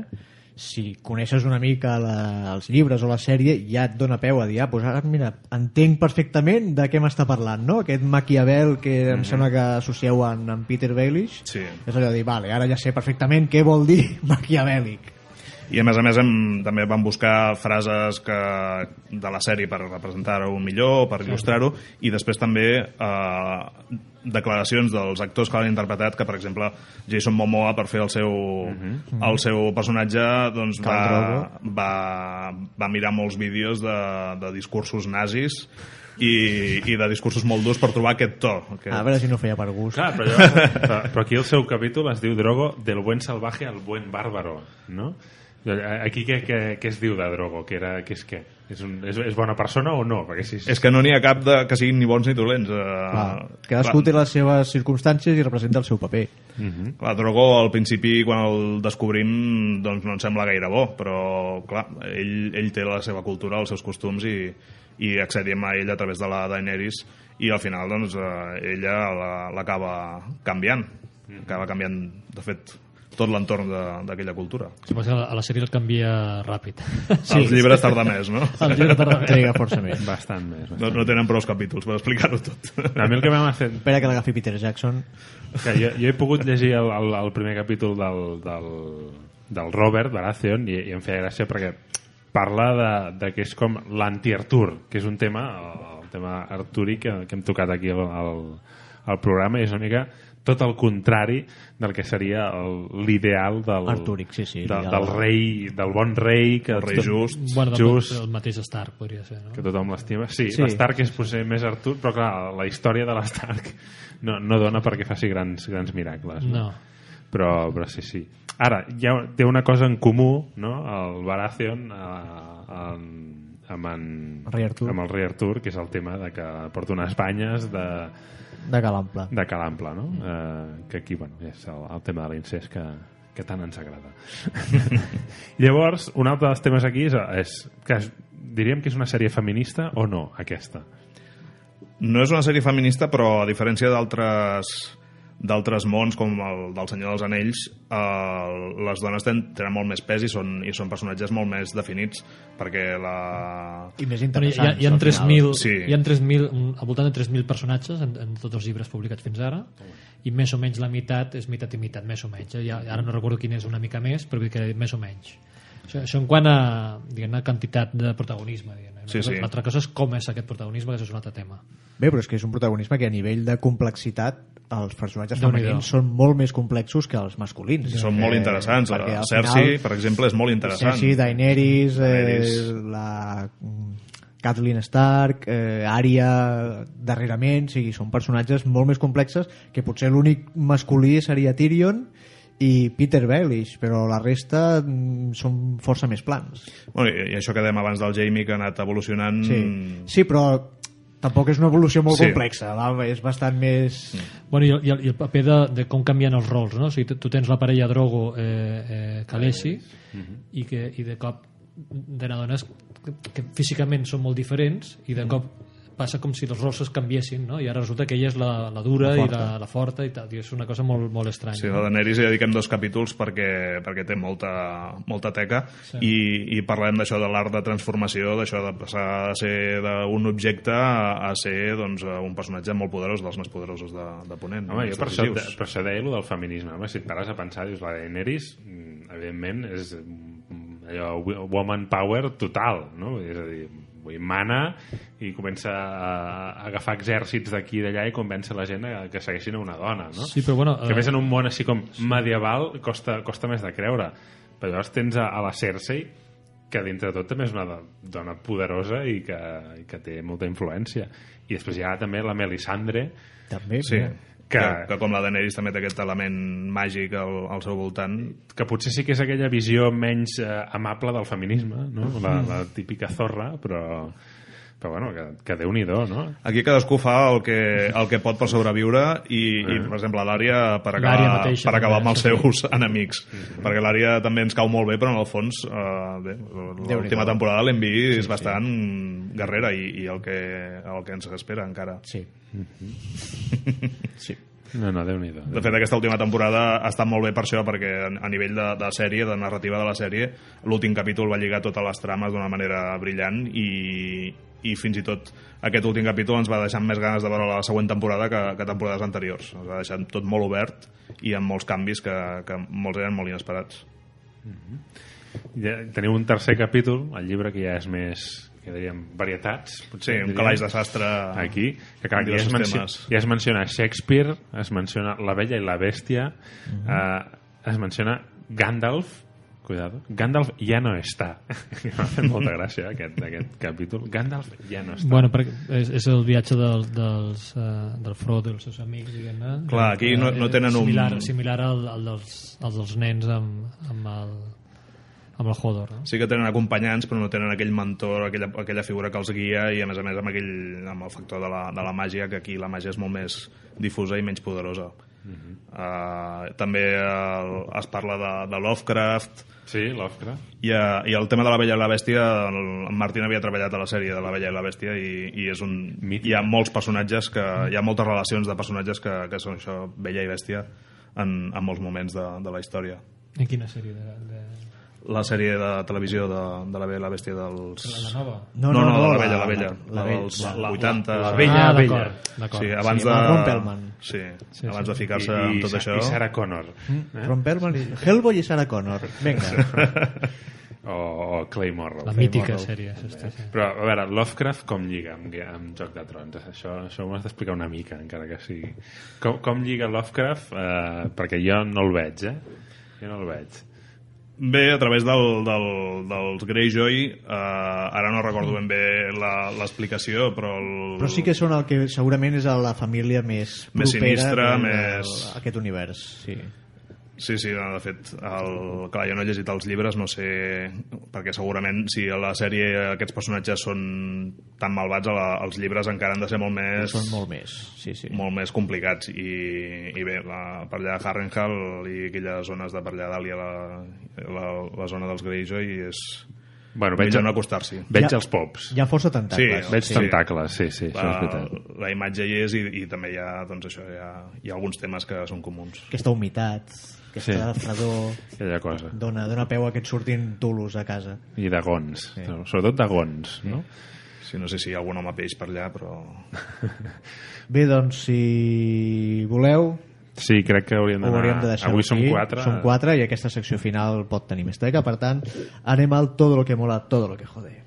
si coneixes una mica la, els llibres o la sèrie, ja et dona peu a dir, ah, doncs ara, mira, entenc perfectament de què m'està parlant, no? Aquest Maquiavel que em Mhm. sembla que associeu en, en Peter Baelish, sí. és allò de dir, vale, ara ja sé perfectament què vol dir maquiavèlic. I a més a més hem, també vam buscar frases que, de la sèrie per representar-ho millor, per il·lustrar-ho, i després també eh, declaracions dels actors que l'han interpretat, que per exemple Jason Momoa per fer el seu, el seu personatge doncs, va, va, va mirar molts vídeos de, de discursos nazis i, i de discursos molt durs per trobar aquest to. Aquest... A veure si no feia per gust. Clar, però, llavors, però, però aquí el seu capítol es diu Drogo del buen salvaje al buen bárbaro, no? Aquí què, què, què es diu de Drogo? Que, era, que és què? És, un, és, és bona persona o no? Perquè si, És que no n'hi ha cap de, que siguin ni bons ni dolents. Eh, Clar, cadascú té les seves circumstàncies i representa el seu paper. Mm -hmm. Clar, Drogo al principi quan el descobrim doncs no ens sembla gaire bo, però clar, ell, ell té la seva cultura, els seus costums i, i accedim a ell a través de la Daenerys i al final doncs eh, ella la- l'acaba canviant acaba canviant, de fet tot l'entorn de- d'aquella cultura Suposo que a la sèrie el canvia ràpid. sí. els llibres tarda més, no? Els llibres tarda més. Triga força més. Bastant més. no, no tenen prou capítols per explicar-ho tot A mi el que m'ha fet... Espera que l'agafi Peter Jackson. Que jo, jo he pogut llegir el, el, el primer capítol del, del, del Robert Baratheon i, i em feia gràcia perquè parla de, de que és com l'anti-Artur, que és un tema, el, el tema artúric que, que hem tocat aquí al, al, al programa i és una mica tot el contrari del que seria el- l'ideal del, Artúric, sí, sí, de, del rei, del bon rei que El rei just. Bueno, just el mateix Stark podria ser, no? que tothom l'estima. Sí, Sí. sí. l'Stark és potser més Artur, però clar, la història de l'Stark no, no dona perquè faci grans, grans miracles. No. Però, però sí, sí. Ara, ha, té una cosa en comú, no?, el Baratheon eh, en, amb, en, El rei Artur. amb el rei Artur, que és el tema de que porta unes banyes de, De Calample. de calample, no? Eh, que aquí, bueno, és el, el tema de l'incest que, que tant ens agrada. Llavors, un altre dels temes aquí és, és que es, diríem que és una sèrie feminista o no, aquesta? No és una sèrie feminista, però a diferència d'altres d'altres mons com el del Senyor dels Anells eh, les dones tenen, tenen molt més pes i són, i són personatges molt més definits perquè la... I més Bueno, hi, interessants. ha, hi ha al final. 3.000 Sí. hi ha 3.000 un- al voltant de 3.000 personatges en, en tots els llibres publicats fins ara i més o menys la meitat és meitat i meitat més o menys eh? ja, ara no recordo quin és una mica més però que més o menys això, això en quant a, diguem, a quantitat de protagonisme diguem. Sí, sí. l'altra cosa és com és aquest protagonisme que això és un altre tema Bé, però és que és un protagonisme que a nivell de complexitat els personatges femenins són molt més complexos que els masculins. són molt interessants perquè la Cersei, final, per exemple, és molt interessant Cersei, Daenerys, Daenerys. Eh, la mm, Kathleen Stark, eh, Arya darrerament, o sigui, són personatges molt més complexes que potser l'únic masculí seria Tyrion i Peter Baelish, però la resta mm, són força més plans. Bueno, i, I això que dèiem abans del Jamie, que ha anat evolucionant... Sí, sí però tampoc és una evolució molt Sí. complexa, val? és bastant més... Bueno, i, el, i el- i el paper de, de com canvien els rols, no? O sigui, tu, tens la parella Drogo eh, eh, Khaleesi i, que, i de cop te n'adones que, que físicament són molt diferents i de cop passa com si els rols es canviessin, no? I ara resulta que ella és la, la dura La i la, la forta i tal. I és una cosa molt, molt estranya. Sí, a la Daenerys hi dediquem dos capítols perquè, perquè té molta, molta teca Sí. i, i parlem d'això de l'art de transformació, d'això de passar a ser d'un objecte a, a ser doncs, un personatge molt poderós, dels més poderosos de, de Ponent. Home, jo per això, per això deia allò del feminisme. Home, si et pares a pensar, dius, la Daenerys, mm, evidentment, és mm, allò, wo- woman power total, no? És a dir, vull dir, mana i comença a, a agafar exèrcits d'aquí i d'allà i convèncer la gent a, que segueixin a una dona, no? Sí, però bueno, Que eh, més en un món així com medieval costa, costa més de creure. Però llavors tens a, a la Cersei que dintre de tot també és una do- dona poderosa i que, i que té molta influència. I després hi ha també la Melisandre, També, Sí, eh? Que, que, com la Daenerys també té aquest element màgic al, al seu voltant. que potser sí que és aquella visió menys eh, amable del feminisme, no? la, la típica zorra, però, però bueno, que, que déu-n'hi-do, no? Aquí cadascú fa el que, el que pot per sobreviure i, i per exemple, l'àrea per acabar, mateixa per acabar amb els sí. seus enemics. Perquè l'àrea també ens cau molt bé, però en el fons, eh, bé, l'última temporada l'hem vist és bastant guerrera i, i el, que, el que ens espera encara. Sí. sí. No, no, déu-n'hi-do. De fet, aquesta última temporada ha estat molt bé per això, perquè a a nivell de, de sèrie, de narrativa de la sèrie, l'últim capítol va lligar totes les trames d'una manera brillant i, i fins i tot aquest últim capítol ens va deixar més ganes de veure la següent temporada que, que temporades anteriors. Ens va deixar tot molt obert i amb molts canvis que, que molts eren molt inesperats. Ja, teniu un tercer capítol, el llibre que ja és més que diríem, varietats Sí, potser, un diríem, calaix de sastre aquí, que clar, ja es, diversos menci temes. ja es menciona Shakespeare es menciona La Bella i la Bèstia Mhm. eh, es menciona Gandalf cuidado, Gandalf ja no està m'ha fet molta gràcia aquest, aquest capítol Gandalf ja no està Bueno, perquè és, és el viatge del, dels, uh, del Frodo i els seus amics, diguem-ne. Clar, aquí no- no tenen un- similar, Similar al, al, dels, al dels nens amb, amb el amb el Hodor, no? Sí que tenen acompanyants, però no tenen aquell mentor, aquella, aquella figura que els guia i, a més a més, amb, aquell, amb el factor de la, de la màgia, que aquí la màgia és molt més difusa i menys poderosa. Uh, també el, es parla de, de Lovecraft, sí, Lovecraft i, uh, i el tema de la Bella i la Bèstia, el, en Martin havia treballat a la sèrie de la Bella i la Bèstia i, i és un, Mític. hi ha molts personatges, que hi ha moltes relacions de personatges que, que són això, Bella i Bèstia, en, en molts moments de, de la història. En quina sèrie? De, de... La sèrie de televisió de, de la Bella la Bèstia dels... La nova? No, no, no, la vella, la vella. La, La, vella, dels la, la, 80... la vella, ah, vella. Sí, abans Sí, de... Ron Perlman. Sí, Sí, abans sí. de ficar-se i, tot això. i Sarah Connor eh? Ron Perlman i Hellboy i Sarah Connor. Vinga. o, o Clay Morrow La mítica Morrow. sèrie. Sí. Però, a veure, Lovecraft com lliga amb, amb Joc de Trons? Això, això m'ho has d'explicar una mica, encara que sigui. Com, com lliga Lovecraft? Eh, perquè jo no el veig, eh? Jo no el veig. Bé, a través del, del, dels Greyjoy, eh, ara no recordo ben bé la- l'explicació, però... El... Però sí que són el que segurament és la família més Més propera sinistra, més- aquest univers. Sí. Sí, sí, de fet, el... clar, jo no he llegit els llibres, no sé, perquè segurament si a la sèrie aquests personatges són tan malvats, la, els llibres encara han de ser molt més... Són molt més. Sí, sí. molt més complicats i, i bé, la, per allà Harrenhal i aquelles zones de per allà dalt la, la, la zona dels Greyjoy és Bueno, veig, no acostar-s'hi veig Ja- els pops. Hi ha força tentacles. Veig sí. tentacles, sí, sí, això és la, veritat. la imatge hi és i, i també hi ha, doncs això, hi ha, hi ha alguns temes que són comuns Aquesta humitat, aquesta Sí. fredor, Aquella cosa. dona, dona peu a que et surtin tulos a casa. I de gons, Sí. no? sobretot de gons, no? sí, no sé si hi ha algun home peix per allà però Bé, doncs, si voleu, Sí, crec que hauríem d'anar... hauríem de deixar Avui som quatre. Som quatre i aquesta secció final pot tenir més teca, per tant, anem al todo lo que mola, todo lo que jode.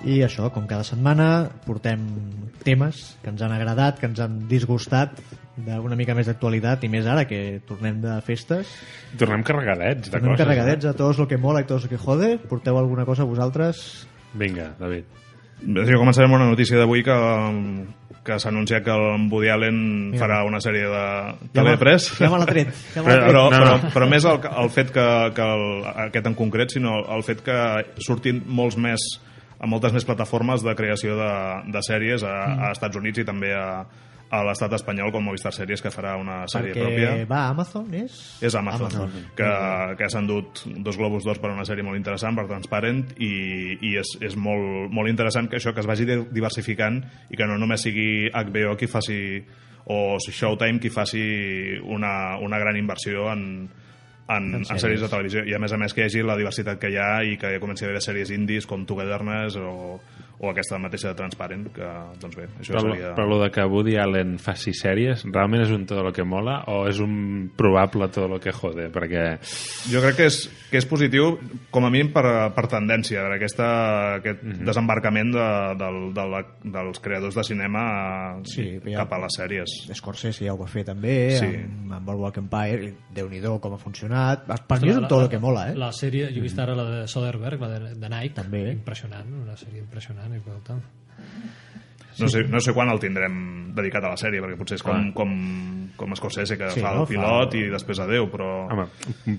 I això, com cada setmana, portem temes que ens han agradat, que ens han disgustat, d'una mica més d'actualitat, i més ara que tornem de festes. Tornem carregadets de Tornem coses. carregadets a tots lo que mola i tots lo que jode. Porteu alguna cosa vosaltres? Vinga, David. Jo començaré amb una notícia d'avui que, que s'ha anunciat que el Woody Allen Mira. farà una sèrie de TV3. ja me l'ha tret, ja tret. però, No, però, no. però més el, el fet que, que el, aquest en concret, sinó el fet que surtin molts més a moltes més plataformes de creació de, de sèries a, Mm. a Estats Units i també a, a l'estat espanyol com Movistar Sèries que farà una sèrie Perquè pròpia va a Amazon, és? és Amazon, Amazon. que, que s'ha endut dos Globus d'Or per una sèrie molt interessant, per Transparent, i, i és, és molt, molt interessant que això que es vagi di- diversificant i que no només sigui HBO qui faci o Showtime qui faci una, una gran inversió en, en, en, sèries. sèries de televisió i a més a més que hi hagi la diversitat que hi ha i que comenci a haver sèries indies com Togetherness o, o aquesta mateixa de Transparent que doncs bé, això Però, seria... però lo de que Woody Allen faci sèries, realment és un tot lo que mola o és un probable tot lo que jode? Perquè Jo crec que és, que és positiu, com a mínim per, per tendència, per aquesta, aquest Mhm. desembarcament de, del, de la, dels creadors de cinema a, Sí, ja- cap a les sèries. Scorsese ja ho va fer també, Sí. amb, amb el Walk Empire, i déu-n'hi-do com ha funcionat. Per mi és un tot que mola, eh? La sèrie, jo he vist ara la de Soderbergh, la de, de Nike, També. impressionant, una sèrie impressionant. I tot. No sé, no sé quan el tindrem dedicat a la sèrie, perquè potser és com, Clar. com, com Scorsese, que Sí, fa no? el pilot Fa- i després adeu, però... Home,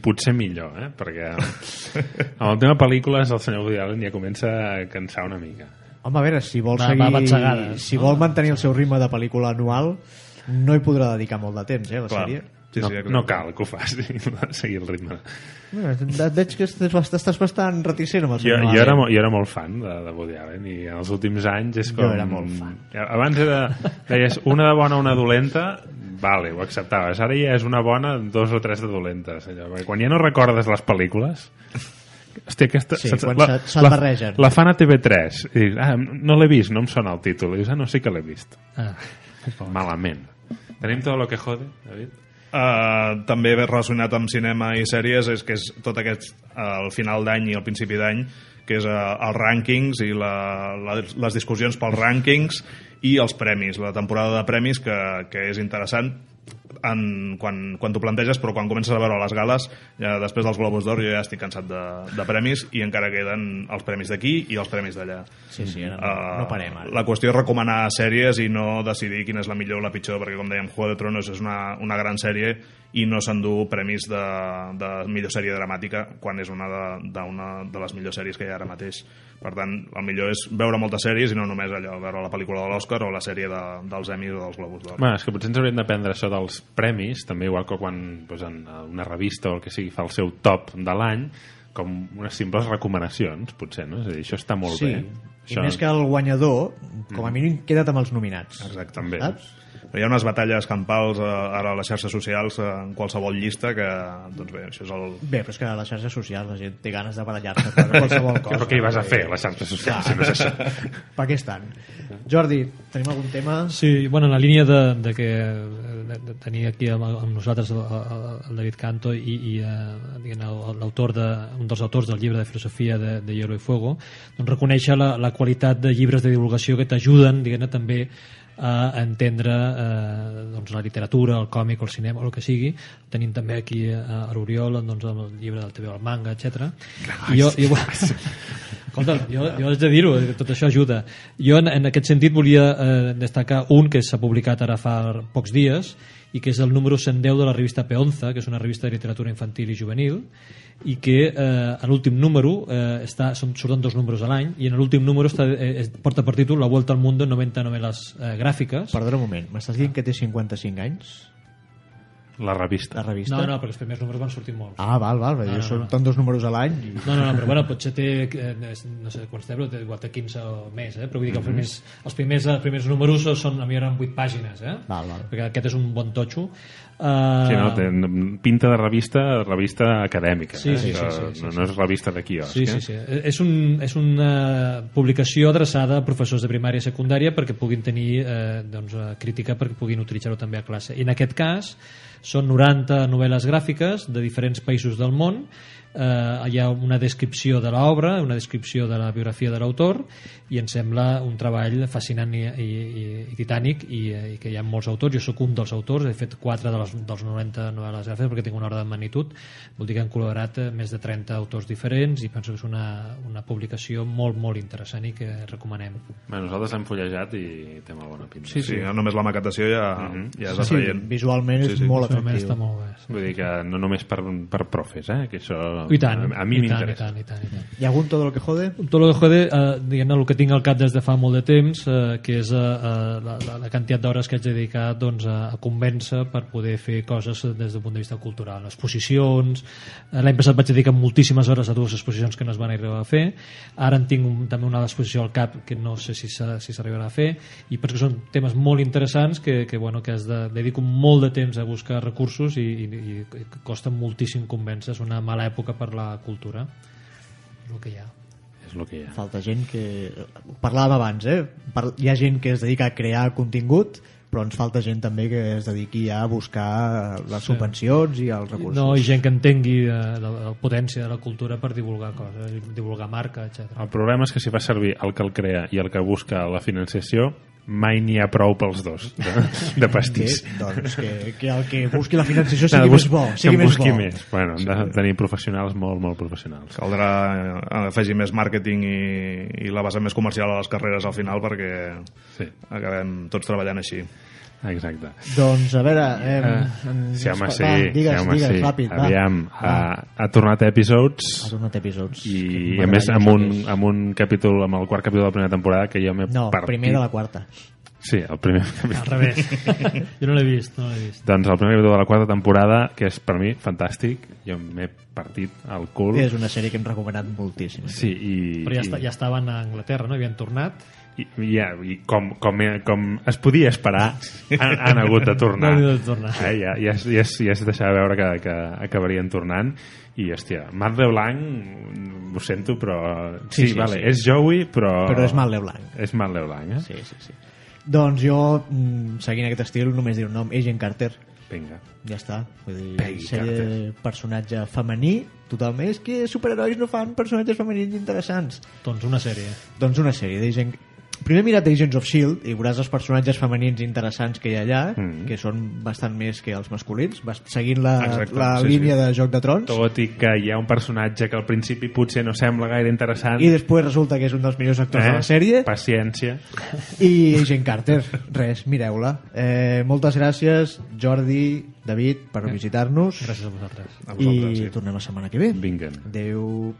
potser millor, eh? Perquè amb el tema pel·lícules el senyor Woody Allen ja comença a cansar una mica. Home, a veure, si vol Va- seguir... va si no? vol mantenir el seu ritme de pel·lícula anual, no hi podrà dedicar molt de temps, eh, a la Clar. sèrie. Sí, no, sí, exacte. no cal que ho faci, seguir el ritme. Et veig que estàs, bast- estàs bastant reticent amb el Jo, senyor jo, Allen. era, mo- jo era molt fan de, de Woody Allen i en els últims anys és Jo com... era molt fan. Abans era, deies una de bona, una dolenta, vale, ho acceptaves. Ara ja és una bona, dos o tres de dolentes. Allò. Perquè quan ja no recordes les pel·lícules... Hòstia, aquesta, Sí, saps? quan la, se- la, barregen. la fan a TV3 i dius, ah, no l'he vist, no em sona el títol i dius, ah, no, sí que l'he vist Ah. malament tenim tot lo que jode, David? Uh, també relacionat amb cinema i sèries és que és tot aquest uh, el final d'any i el principi d'any que és uh, els rànquings i la, la, les discussions pels rànquings i els premis, la temporada de premis que, que és interessant en, quan, quan t'ho planteges però quan comences a veure les gales ja, després dels Globus d'Or jo ja estic cansat de, de premis i encara queden els premis d'aquí i els premis d'allà Sí, sí, no, Uh, no parem ara. La qüestió és recomanar sèries i no decidir quina és la millor o la pitjor, perquè com dèiem, Juego de Tronos és una, una gran sèrie i no s'endú premis de, de millor sèrie dramàtica quan és una de, de, una de les millors sèries que hi ha ara mateix. Per tant, el millor és veure moltes sèries i no només allò, veure la pel·lícula de l'Oscar o la sèrie de, dels Emmys o dels Globus d'Or. Bueno, és que potser ens hauríem d'aprendre això dels premis, també igual que quan doncs, en una revista o el que sigui fa el seu top de l'any, com unes simples recomanacions, potser, no? És a dir, això està molt sí. bé. I més que el guanyador, com a mínim, queda't amb els nominats. Exacte. També. Saps? Però hi ha unes batalles campals eh, ara a les xarxes socials eh, en qualsevol llista que, doncs bé, això és el, Bé, però és que a les xarxes socials la gent té ganes de barallar-se per qualsevol cosa. Però què hi vas a fer, a les xarxes socials, si no és això? Per què estan? Jordi, tenim algun tema? Sí, bueno, en la línia de, de que de, de tenir aquí amb, amb nosaltres el, el, David Canto i, i el- l'autor de, un dels autors del llibre de filosofia de, de Hielo i Fuego, doncs reconèixer la, la qualitat de llibres de divulgació que t'ajuden, també a entendre eh, doncs, la literatura, el còmic el cinema o el que sigui. Tenim també aquí a, a l'Oriol doncs, amb el llibre del TV el manga, etc. I jo, jo, Escolta, jo, jo haig de dir-ho, eh, tot això ajuda. Jo en, en aquest sentit volia eh, destacar un que s'ha publicat ara fa pocs dies i que és el número 110 de la revista Peonza, que és una revista de literatura infantil i juvenil, i que eh, a l'últim número eh, està, són, surten dos números a l'any i en l'últim número està, eh, porta per títol La vuelta al mundo en 90 novel·les eh, gràfiques Perdona un moment, m'estàs dient que té 55 anys? La revista. La revista? no, no, perquè els primers números van sortir molts Ah, val, val, no, No, no, surten dos números a l'any. I... No, no, no, però bueno, potser té, eh, no sé quants té, però té, igual té 15 o més, eh? però vull dir que els primers, els primers, els primers números són, a mi eren 8 pàgines, eh? Val, val. perquè aquest és un bon totxo. Uh, Sí, no, té pinta de revista, revista acadèmica. Sí, sí, eh? sí, Això sí, sí, no, sí. no és revista de quiosc. Sí, eh? sí, sí. És, un, és una publicació adreçada a professors de primària i secundària perquè puguin tenir eh, doncs, eh, crítica perquè puguin utilitzar-ho també a classe. I en aquest cas són 90 novel·les gràfiques de diferents països del món eh, hi ha una descripció de l'obra, una descripció de la biografia de l'autor i em sembla un treball fascinant i, i, i, i titànic i, eh, i que hi ha molts autors, jo sóc un dels autors he fet 4 de les, dels 90 novel·les gràfiques perquè tinc una hora de magnitud vol dir que han col·laborat eh, més de 30 autors diferents i penso que és una, una publicació molt molt interessant i que recomanem Bé, nosaltres l'hem fullejat i té molt bona pinta. Sí, sí, només la maquetació ja, ja és Sí, atraient. visualment és molt Visualment atractiu. està molt bé sí. Vull dir que no només per, per profes, eh? que això I tant, a, a mi i tant, i m'interessa. tant, i tant, i tant. Hi ha algun todo lo que jode? Tot lo que jode, eh, diguem el que tinc al cap des de fa molt de temps, eh, que és eh, eh, la, la, la quantitat d'hores que haig dedicat doncs, a, a convèncer per poder fer coses des del punt de vista cultural. Exposicions, eh, l'any passat vaig dedicar moltíssimes hores a dues exposicions que no es van arribar a fer, ara en tinc un, també una exposició al cap que no sé si s'ha- si s'arribarà a fer, i penso que són temes molt interessants que, que, bueno, que has de, dedico molt de temps a buscar recursos i, i, i costa moltíssim convèncer, és una mala època per la cultura. És el que hi ha. És el que hi ha. Falta gent que... Parlàvem abans, eh? Par- Hi ha gent que es dedica a crear contingut, però ens falta gent també que es dediqui a buscar les subvencions i els recursos. No, i gent que entengui eh, la, la potència de la cultura per divulgar coses, divulgar marca, etc. El problema és que si fa servir el que el crea i el que busca la financiació, mai n'hi ha prou pels dos de, de pastís. Bé, doncs que, que el que busqui la de sigui bus- més bo. que Sigui en més busqui bo. més. Bueno, hem de tenir professionals molt, molt professionals. Caldrà eh, afegir més màrqueting i, i la base més comercial a les carreres al final perquè Sí. acabem tots treballant així. Exacte. Doncs, a veure... Eh, Eh, sí, home, sí. va, digues, sí, home, digues, sí. ràpid, va. Aviam, Va. ha, ha tornat a Episodes Ha tornat episodes. i Que a més amb un, amb un capítol, amb el quart capítol de la primera temporada que jo m'he No, partit. primer de la quarta. Sí, el primer capítol. Al revés. jo no l'he vist, no l'he vist. Doncs el primer capítol de la quarta temporada, que és per mi fantàstic, jo m'he partit al cul. És una sèrie que hem recomanat moltíssim. Sí, i, Però ja, i, està, ja estaven a Anglaterra, no? Havien tornat. I, ja, i com, com, com es podia esperar, han, han hagut de tornar. De tornar. Eh, ja, ja, ja, es- ja es deixava veure que, que acabarien tornant i, hòstia, Marc de Blanc ho sento, però... Sí, Sí, sí, vale, sí. és Joey, però... Però és Marc Leblanc. És Marc Leblanc, eh? Sí, sí, sí. Doncs jo, mm, seguint aquest estil, només diré un nom, Agent Carter. Vinga. Ja està. Vull dir, Peggy sèrie de personatge femení, totalment. És que superherois no fan personatges femenins interessants. Doncs una sèrie. Doncs una sèrie d'Agent... Primer mira't Agents of S.H.I.E.L.D. i veuràs els personatges femenins interessants que hi ha allà, Mm. que són bastant més que els masculins, seguint la, Exacte, la sí, línia sí. de Joc de Trons, Tot i que hi ha un personatge que al principi potser no sembla gaire interessant. i després resulta que és un dels millors actors de la sèrie, Paciència. i Agent Carter. Res, mireu-la. Eh, moltes gràcies, Jordi, David, per visitar-nos, Gràcies a vosaltres. A i vosaltres, sí. tornem la setmana que ve. Vinguen. Adéu.